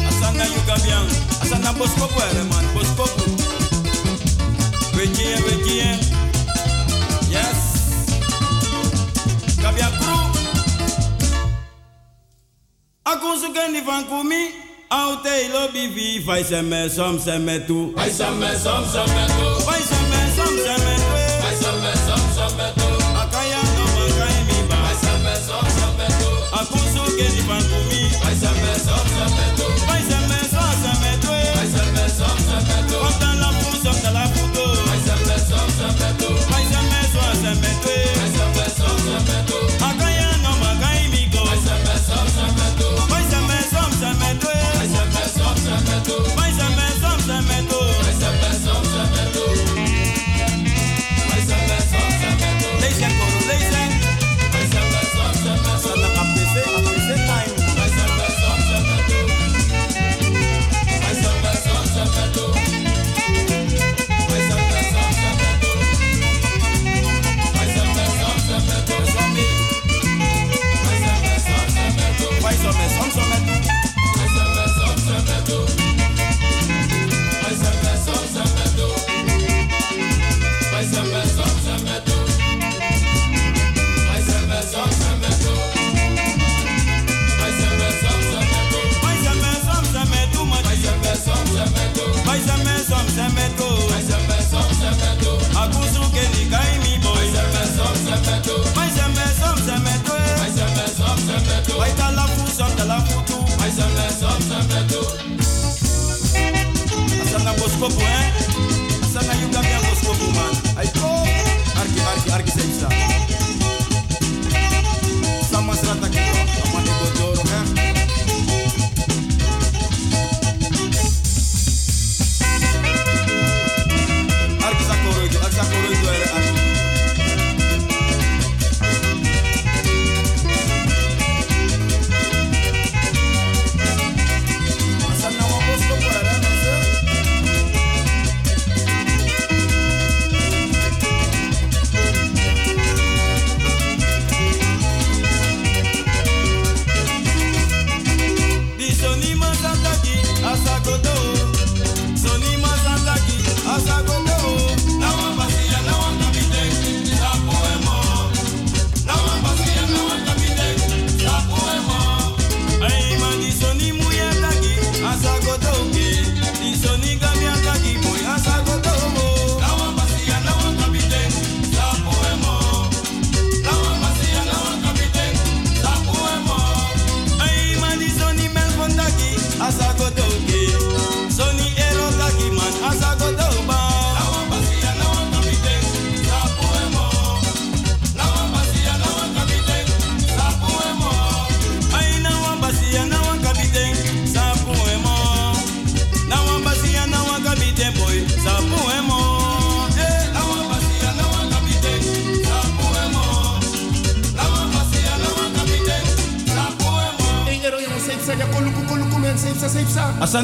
Asana yuga bien. Asana bosko puere man, bosko pu. Vecchie, vecchie. Yes. Kabia crew. Akunsu kendi van kumi. Aute ilo bivi. Fai se me som se me tu. Fai se me som se me tu. Fai se me som se me tu. que je pense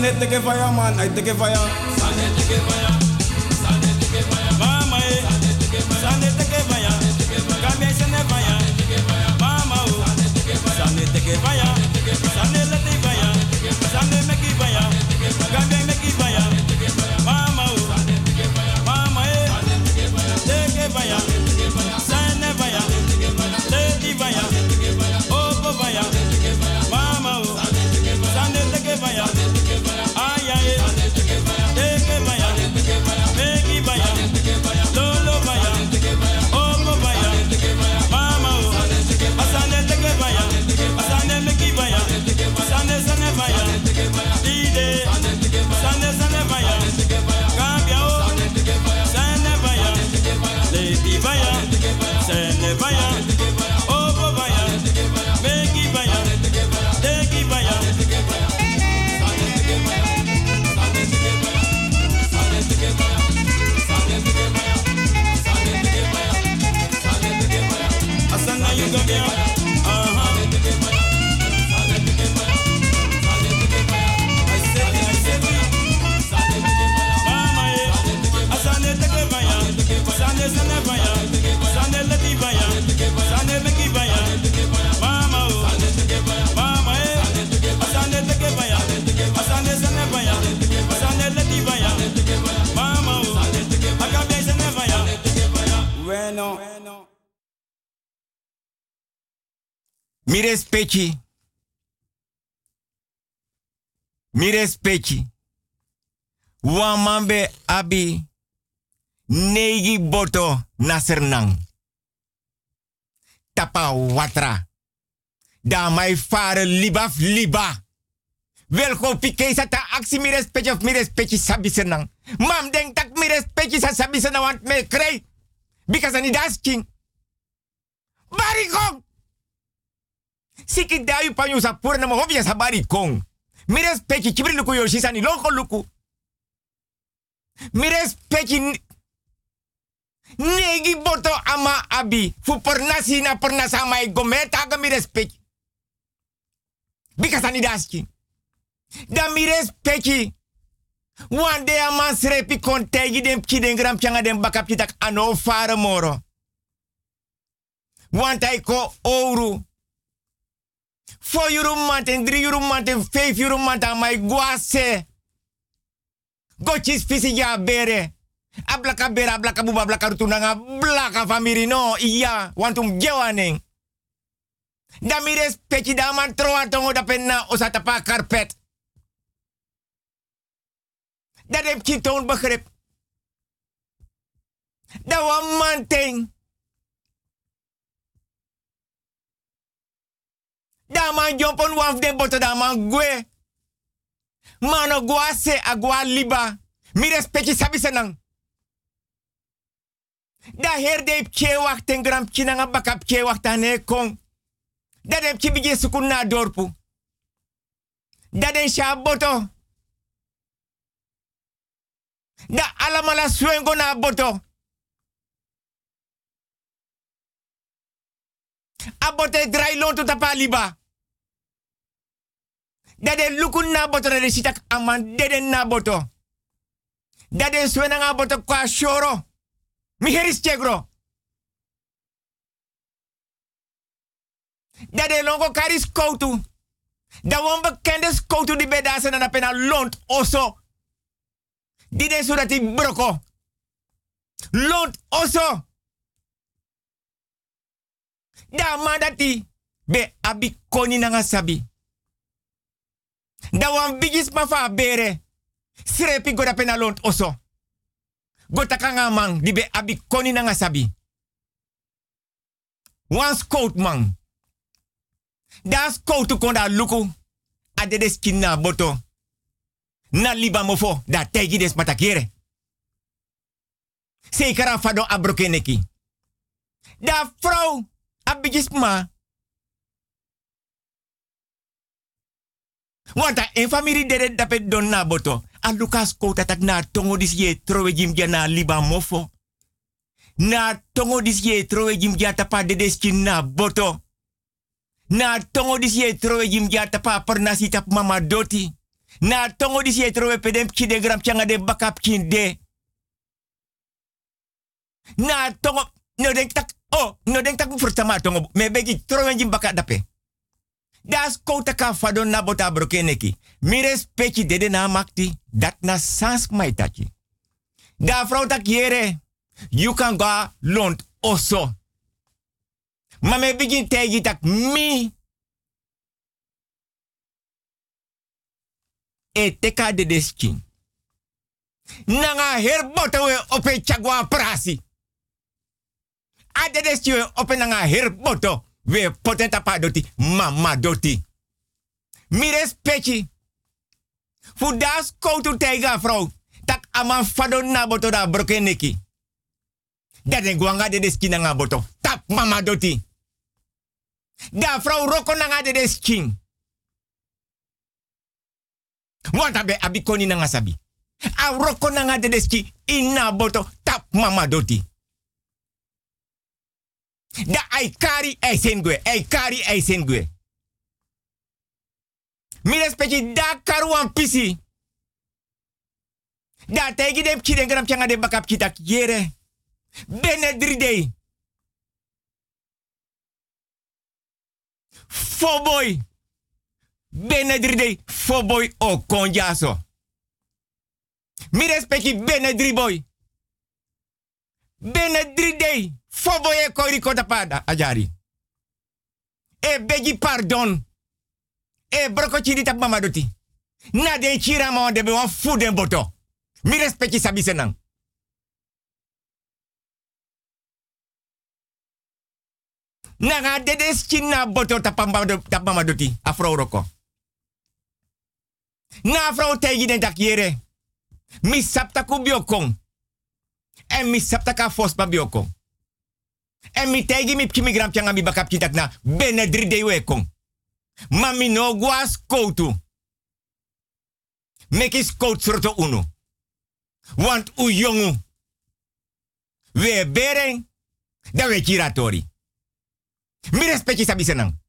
teke fire man, I teke fire. Mi respecti. Mi respecti. Wamambe abi. Negi boto nasernang. Tapa watra. Da mai fare libaf liba. Welko pike sa ta aksi of mi respecti sabi senang. Mam denk tak mi respecti sa sabi senang want me krei. Because ani das king. Barikong! Siki dayu panyu sa pur na kong. Mires peki kibri luku loko luku. Mires peki negi boto ama abi. Fu pornasi na pornasa gometa aga mires peki. Bika sa ni daski. Da mires peki. One day a man srepi dem gram pianga dem bakap chitak ano moro. Want I ko oru. 4 euro maand en 3 euro maand en 5 euro maand aan mij guase. Gochis fisi ya bere. Ablaka bere, ablaka buba, ablaka rutunanga, blaka famiri no, iya, wantum um damires Dami respecti da man troa tongo da penna osatapa karpet. Da dem je toon begrip. Dat man ting. Da man jompon waf de boto da man gwe. Mano gwa se agwa liba. Mi respecti sabi senang. Da her de pje wacht en gram pje nga bakap pje wacht ane kong. Da de pje bije sukun na dorpu. Da de sha boto. Da alamala swengo na boto. Abote dry lon to tapa liba. Dade lukun na boto na de sitak aman dede na boto. Dade swena nga boto kwa shoro. Mi heris chegro. Dade longo karis koutu. Da won bekende skoutu di bedase na pena lont oso. Den zodat hij broko. Lont oso. Da ma dat die be abi koni nanga sabi. Da wan bigis ma fa bere. Srepi goda pena lont oso. Gota kanga man di be abi koni nanga sabi. Wan scout man. Da scout kon da luku. Ade de skin na boto. Na liba mofo da tegi des matakere. Sekara fado abrokeneki. Da vrouw abigis ma. Wanta en famiri dede dapet don na boto. A Lucas kota tak na tongo dis ye trowe jim na liba mofo. Na tongo dis ye trowe jim na boto. Na tongo dis ye trowe jim ja tapa pernasi tap mama doti. Na tongo di siye trowe pedem ki de gram changa de bakap de. Na tongo no denk tak oh no denk tak furtama tongo me begi trowe jim baka dape. Das kouta ka fado na bota brokeneki. Mires pechi dede na makti dat na sans maitachi. Da vrouw tak yere. You can go lont oso. Maar me begin tegen dat mi. E teka de deskin. Nanga herboto we ope chagwa prasi. A de deskin we ope nanga herboto we potenta pa doti mama doti. Mi respecti. Fu das koutu tega vrouw. Tak aman fado na boto da brokeneki. Dat de guanga de deskin nanga boto. Tap mama doti. Da vrouw roko nanga de deskin. Want abe abikoni nanga sabi. A roko nanga de deski ina boto tap mama doti. Da ai kari ai sengwe, ai kari ai sengwe. Mi respecti da karuan pisi. Da tegi de pchi de gram de bakap kitak yere. Bene dridei. Foboy. Benedride foboy o konjaso. Mi respecti benedriboy. Benedride foboy e koiri kota pada ajari. E begi pardon. E broko chiri tap mama doti. Na de chira be boto. Mi respecti sabi senang. Nanga dedes china boto tapama doti afro roko. Na afro tegi den takiere. Mi sapta ku. En mi sapta ka fospa biokong. En mi tegi mi kimi gram changa mi bakap kitak na bene mi no guas koutu. Meki skout soto uno. Want u jongu. We bereng. Da we kiratori. Mi respecti sabi senang.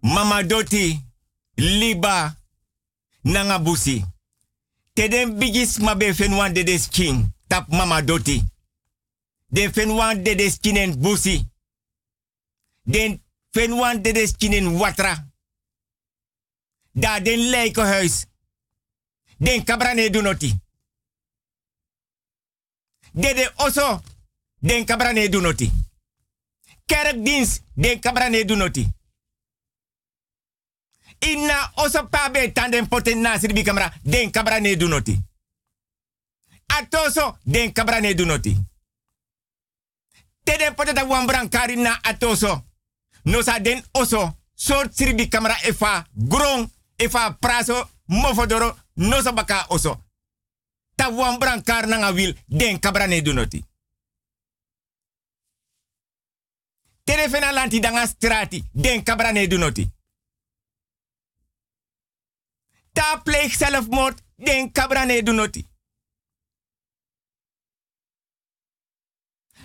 Mama doti. Liba. Nanga busi. Teden bigis mabe fenwan de des king. Tap mama doti. Den fenwan de des kinen busi. Den fenwan de kinen watra. Da den lijkenhuis. Den kabrane dunoti. Dede oso. Den kabrane dunoti. Kerkdienst. Den kabrane dunoti. Inna oso pabe tanden poten nasir bi kamera. Den kabrane dunoti. Atoso. Den kabrane dunoti. Tede poten da wambran karina atoso. Nosa den oso. Sort sirbi kamera efa grong efa praso mofodoro nosa baka oso. Ta wambran kar nanga wil den kabrane dunoti. Tere fena lanti danga strati den kabrane dunoti. Ta pleeg zelfmoord den kabrane dunoti.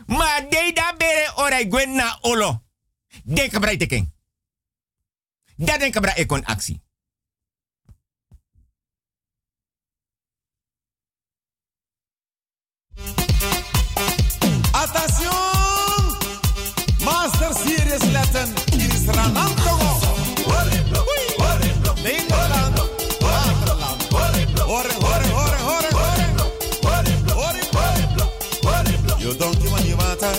Ma de da bere orai gwen na olo. Den kabra teken. Da den kabra ekon actie. You don't water.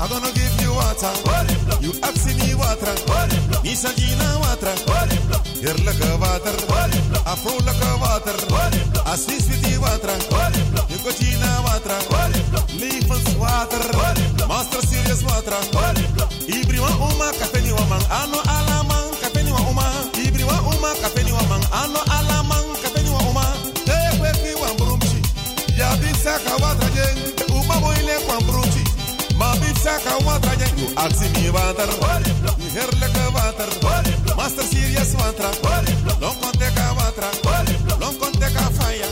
I'm gonna give you water. You me water. Water. Water. I water. I see water. You got Gina water. Water. Master serious water. Everyone oh, on cafe. Man. Ano alaman kafeni wa uma. Ibriwa uma kafeni wa man. Ano alaman kafeni wa uma. Te kweki wa mbrumchi. Ya bisaka water jeng. Uma moile kwa mbrumchi. Ma bisaka water jeng. You ask me water. You heerlijke water. Master serious water. Long konteka water. Long konteka fire.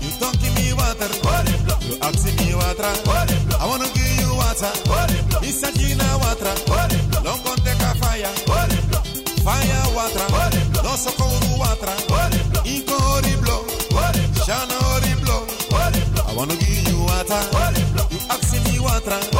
You don't give me water. You ask me water. I wanna give you water. Misa Gina water. Long konteka fire. Fire water. No so cold water. Inko horrible. Shana horrible. I wanna give you water. You ask me water.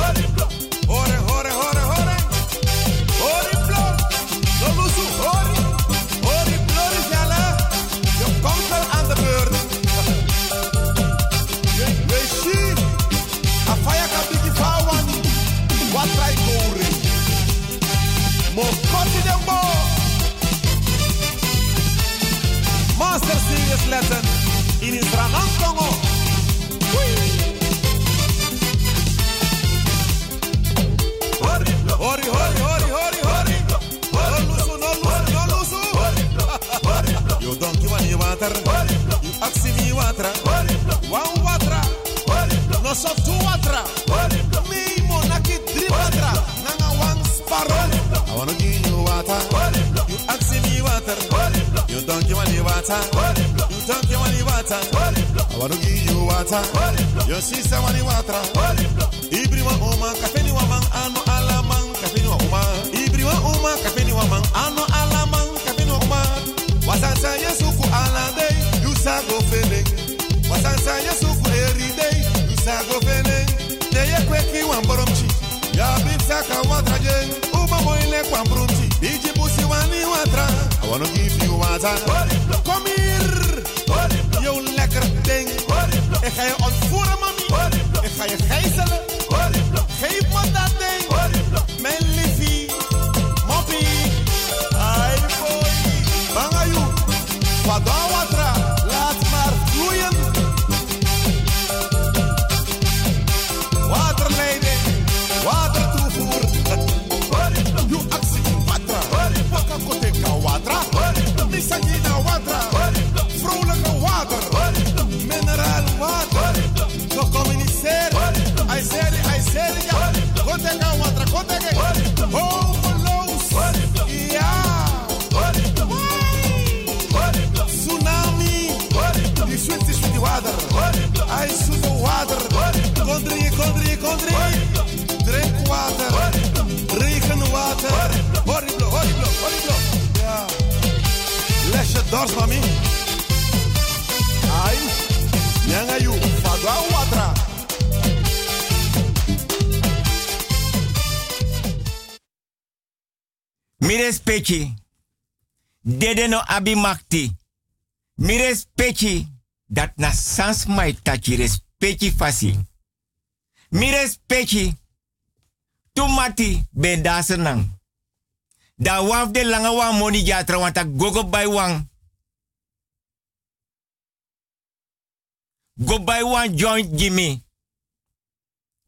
Abi makti. Mi respecti. Dat na sans mai tachi respecti fasi. Mi respecti. Tu mati ben da waf de langa wa moni jatra wanta gogo bay wang. Go buy one joint Jimmy.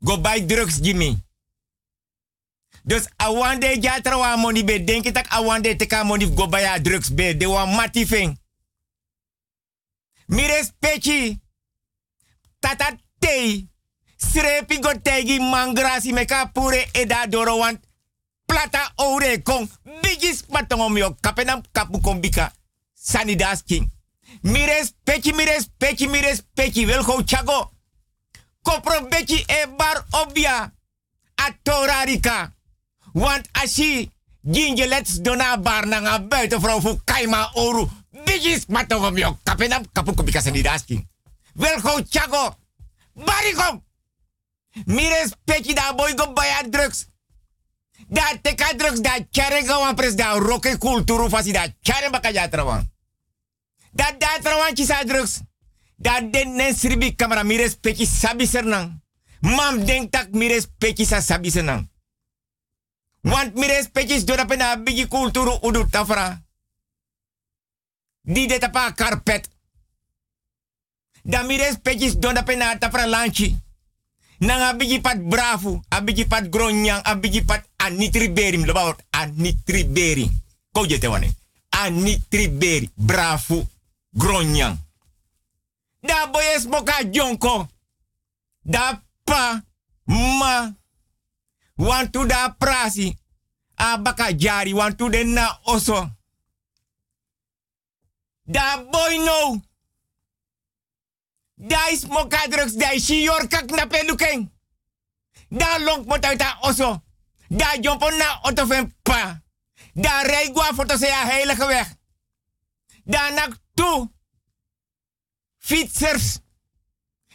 Go buy drugs Jimmy. Dus awande jatra wa money be denki tak awande teka money go buy a drugs be de wa mati fing. Mi. Tata tei. Srepi go tegi mangrasi meka pure eda doro want plata ore kong bigis patongom yo kapenam kapu kombika sanidas king. Mi respecti, mi respecti, mi respecti. Wel go chago. Kopro beki e bar obia. Atorarika. Want asi ginje let's dona bar na nga buiten vrouw voor kaima oru. Bigis matongom yo kapenam kapu kombika sanidas king. Wel go chago. Barikom. Mi respecti da boy go baya drugs. Da teka drugs da kere gawan pres da roke kulturu fasi da kere baka jatrawan. Da da trawan kisa drugs. Da den nen sribi kamera mi respecti sabi sernang. Mam denk tak mi respecti sa sabi sernang. Want mi respecti do da pena bigi kulturu udu tafra. Di de tapa carpet. Da mi respecti do da pena tafra lanchi. Nang abigi pat bravo, abigi pat gronyang, abigi pat anitriberi, mlobawot anitriberi. Ko je te wane. Anitriberi, bravo, gronyang. Da boyes moka jonko. Da pa, ma, wantu da prasi. Abaka jari, wantu de na oso. Da boy no. Da is moka drugs, da is yor kak na pelukeng. Da long motaita oso. Da jompo na otofen pa. Da rij gwa foto se a heilige weg. Da nak toe. Fietsers.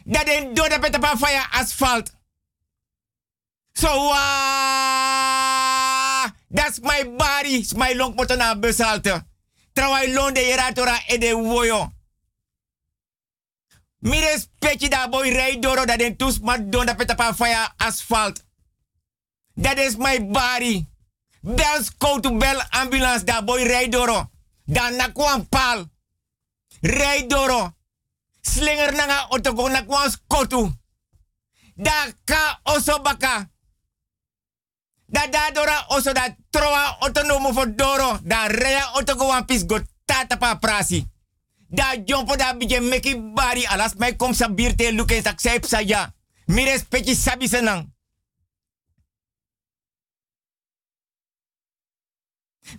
Da den doda peta pa fire asfalt. So ah, that's my body. My long moto na besalte. Trawai londe yeratora e de woyo. Mi respecti da boy rij doro da den tus mat don da peta pa fire asfalt. That is my body. Bells go to bell ambulance da boy rij doro. Da nakwan pal. Rij doro. Slinger nanga otoko nakwan skotu. Da ka oso baka. Da da dora oso da troa autonomo for doro. Da rea otoko wan pis go tata pa prasi. Da jompo da bije meki bari alas mai kom sa birte luke sak saip saya. Mi respecti sabi senang.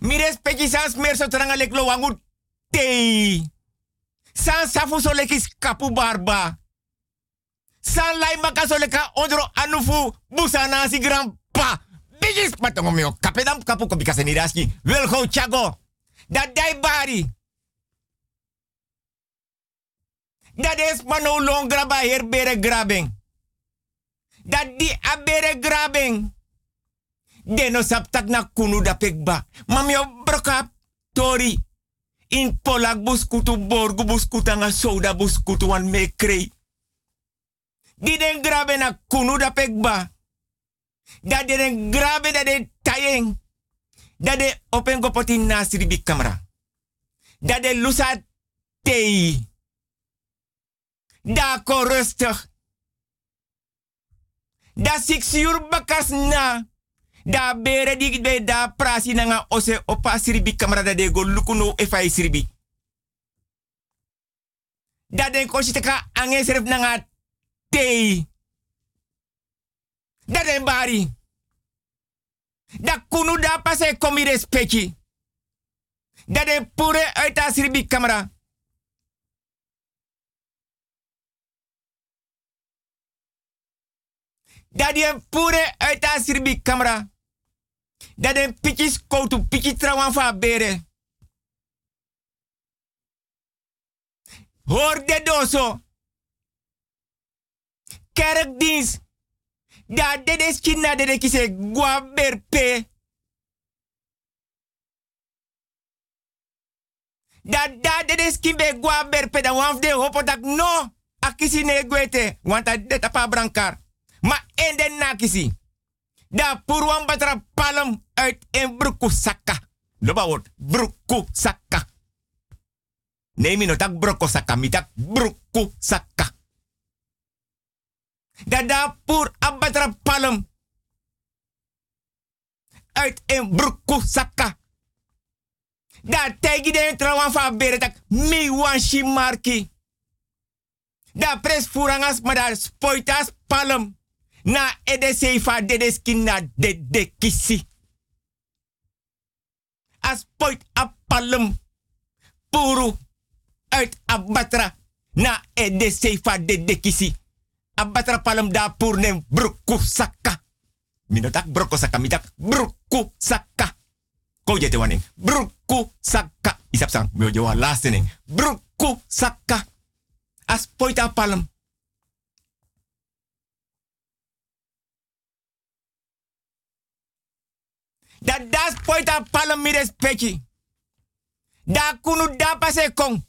Mi respecti sans mer so tranga lek lo wangu tei. San safu so kapu barba. San lai maka leka ondro anufu busa nasi grandpa. Bigis patongo mio kapedam kapu ko bikase niraski. Go chago. Da dai bari. Dat is maar no long graba her bere grabbing. Dat di a bere grabbing. Deno saptak na kunu da pekba. Mam tori. In polak buskutu borgu buskuta nga soda buskutu wan me krei. Di den grabe na kunu pekba. Dat den grabe da den tayeng. Dat de open gopoti nasiri bi camera. Dat de lusa tei. Da ko rustig. Da six uur bakas na. Bere di da prasi na nga ose opa siribi kamera de go lukuno e fai siribi. Da den serif na nga tei. Da den bari. Da kunu da pase komi respecti. Da den pure uit a siribi kamera. Dat die pure uit sirbi camera. Dat die pitjes koutu pitje trawan van bere. Hoor de doso. Kerkdienst. Da de des china de de kise gwa berpe. Da da de des kimbe gwa berpe da wanf de hopo dak no. Akisi ne gwete. Want dat de tapa brankar. Ma en de nakisi. Da purwan batra palm uit en bruku saka. Loba word bruku saka. Nee, mi no tak broko saka, mi tak bruku saka. Da da pur abatra palm. Uit en bruku saka. Da tegi de trawan fa bere tak mi wan. Da pres furangas ma da spoitas palm. Na ede seifa de de skina de de kisi. As poit a. Puru uit abatra. Na ede seifa de de kisi. Abatra palm da purnem bruku saka. Minotak broko saka, mitak bruku saka. Ko je te waning. Bruku saka. Isap sang, wel laatste ning. Bruku saka. As poit a palm. Da das poit a palm mi respecti. Da kunu da pase kong.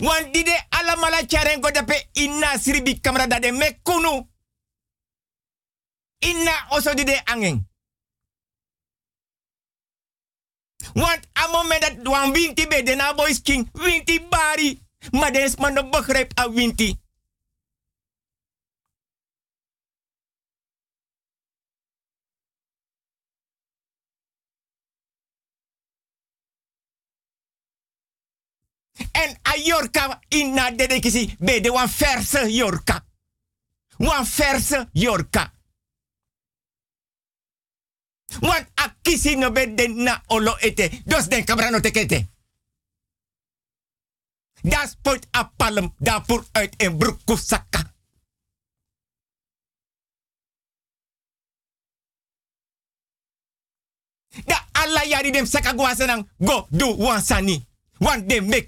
Wan dide ala mala charengo dape inna sribi kamera dade me kunu. Inna oso dide angeng. Want a moment dat wan winti be de na boys king, winti bari. Man no begrijp a winti. En a Yorka inna de kisi be de wan verse Yorka. Wan verse Yorka. Want a kisi no be den na olo ete. Dos den kabra no tekete. Das point a palm daarvoor uit in broek saka. Da alla yari dem saka gwasanang go do wansani. Want dem me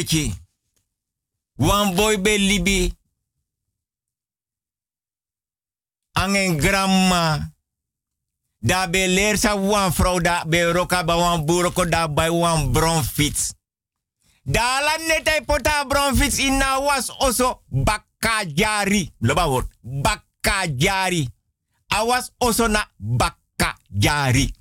Respecti. Wan boy be libi. Angen grandma. Da be leer sa wan vrouw da be roka ba wan buroko da bij wan bronfiets. Da la pota bronfiets in was oso bakajari. Loba. Bakajari. Awas oso na bakajari.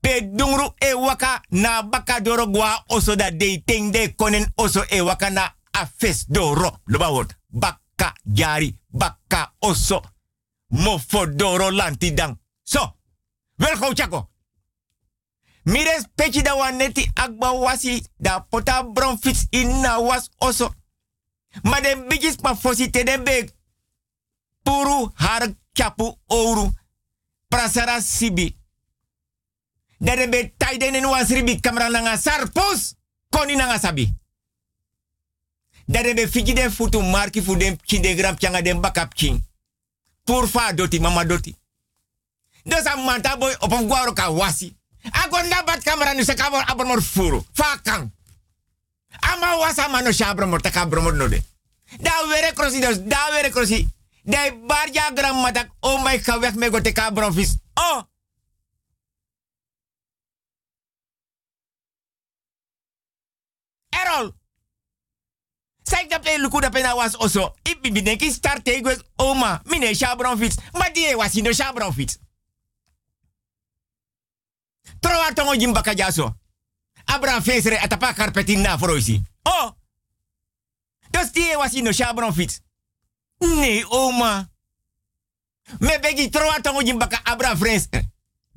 Pe dungru e waka na baka doro gwa oso da de ting de konen oso e waka na afes doro. Loba woord. Baka jari. Baka oso. Mofo doro lanti dang. So. Wel go chako. Mires pechi da waneti akba wasi da pota bron fits in na was oso. Ma de bigis pa fosi te beg. Puru har chapu ouru. Prasara sibi. Dere be taiden en was ribi kamera nanga sarpos. Koni nanga sabi. Dere be fiki den futu marki fu den kinde gram changa den bakap king. Purfa doti mama doti. Dosa manta boy op een guaro ka wasi. Agon bat kamera nu se kamor abromor furu. Fakang. Ama wasa mano shabromor ta kabromor node. Da were krosi dos, da were krosi. Dai barja gram matak oh my ga weg me go te kabromvis. Oh. Errol. Zeg dat pe luku dat pe na was oso. Ik ben denk ik start oma. Mine shabron fiets. Maar die was in de shabron fiets. Trowa tongo jimba kajaso. abra fesere atapa carpeti na froisi. Oh! Dus die was in de chabron fiets. Nee, oma. Me begi troa tongo jimbaka abra frens.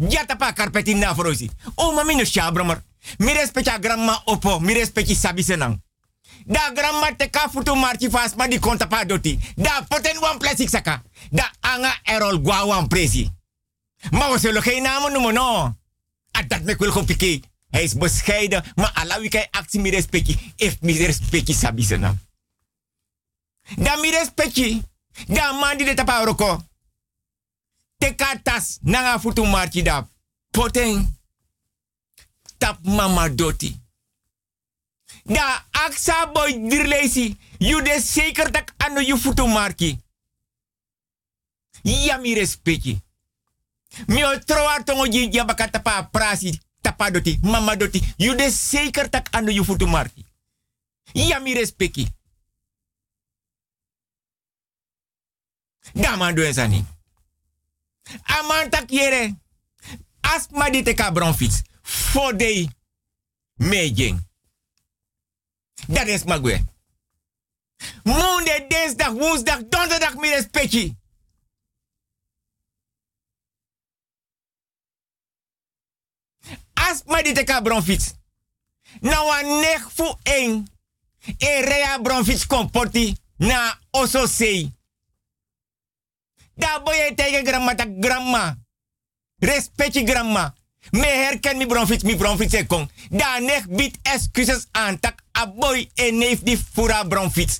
Ja tapa carpeti na froisi. Oma mi no chabromer. Mi respecta grandma opo, mi respecti sabi senang. Da grandma te ka futu marchi fast ma di konta pa doti. Da poten wan plastic saka. Da anga erol gwa wan presi. Maar we zullen no. Dat me wil gewoon. Hij is bescheiden, maar Allah wie kai actie mi respecti. If mi respecti sabi se nam. Da mi respecti. Da man di de tapa roko. Te katas nanga futu marchi da. Poten. Tap mama doti. Da aksa boy dirlesi. You de zeker dat ano you futu marchi. Ja mi respecti. Mi o troa tongo ji ya bakata pa prasi tapa doti mama doti. You de zeker tak ando you futu marki. Ya mi respecti. Dama do esani. Amanta kiere. Asma di te ka bronfits. Fodei. Mejeng. Dat is magwe. Monday, dinsdag, woensdag, donderdag mi respecti. As ma di teka bronfits. Na wa neg fu eng. E rea bronfits komporti na oso sei. Da boye tegen grandma tak grandma. Respecti grandma. Me herken mi bronfits, mi bronfits e kong. Da neg bit excuses aan tak aboy e neef di fura bronfits.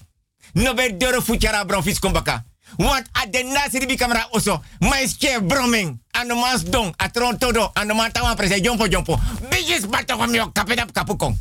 No be dure futjara bronfits kom baka. Want a de nasiri bi kamera oso. Mais ke broming. Ano mas dong. A tron todo. Ano man tawa prese jompo jompo. Bijis bato kom yo kapedap kapukong.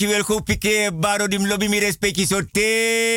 Respecti wel go pike baro dim lobby mi respecti so te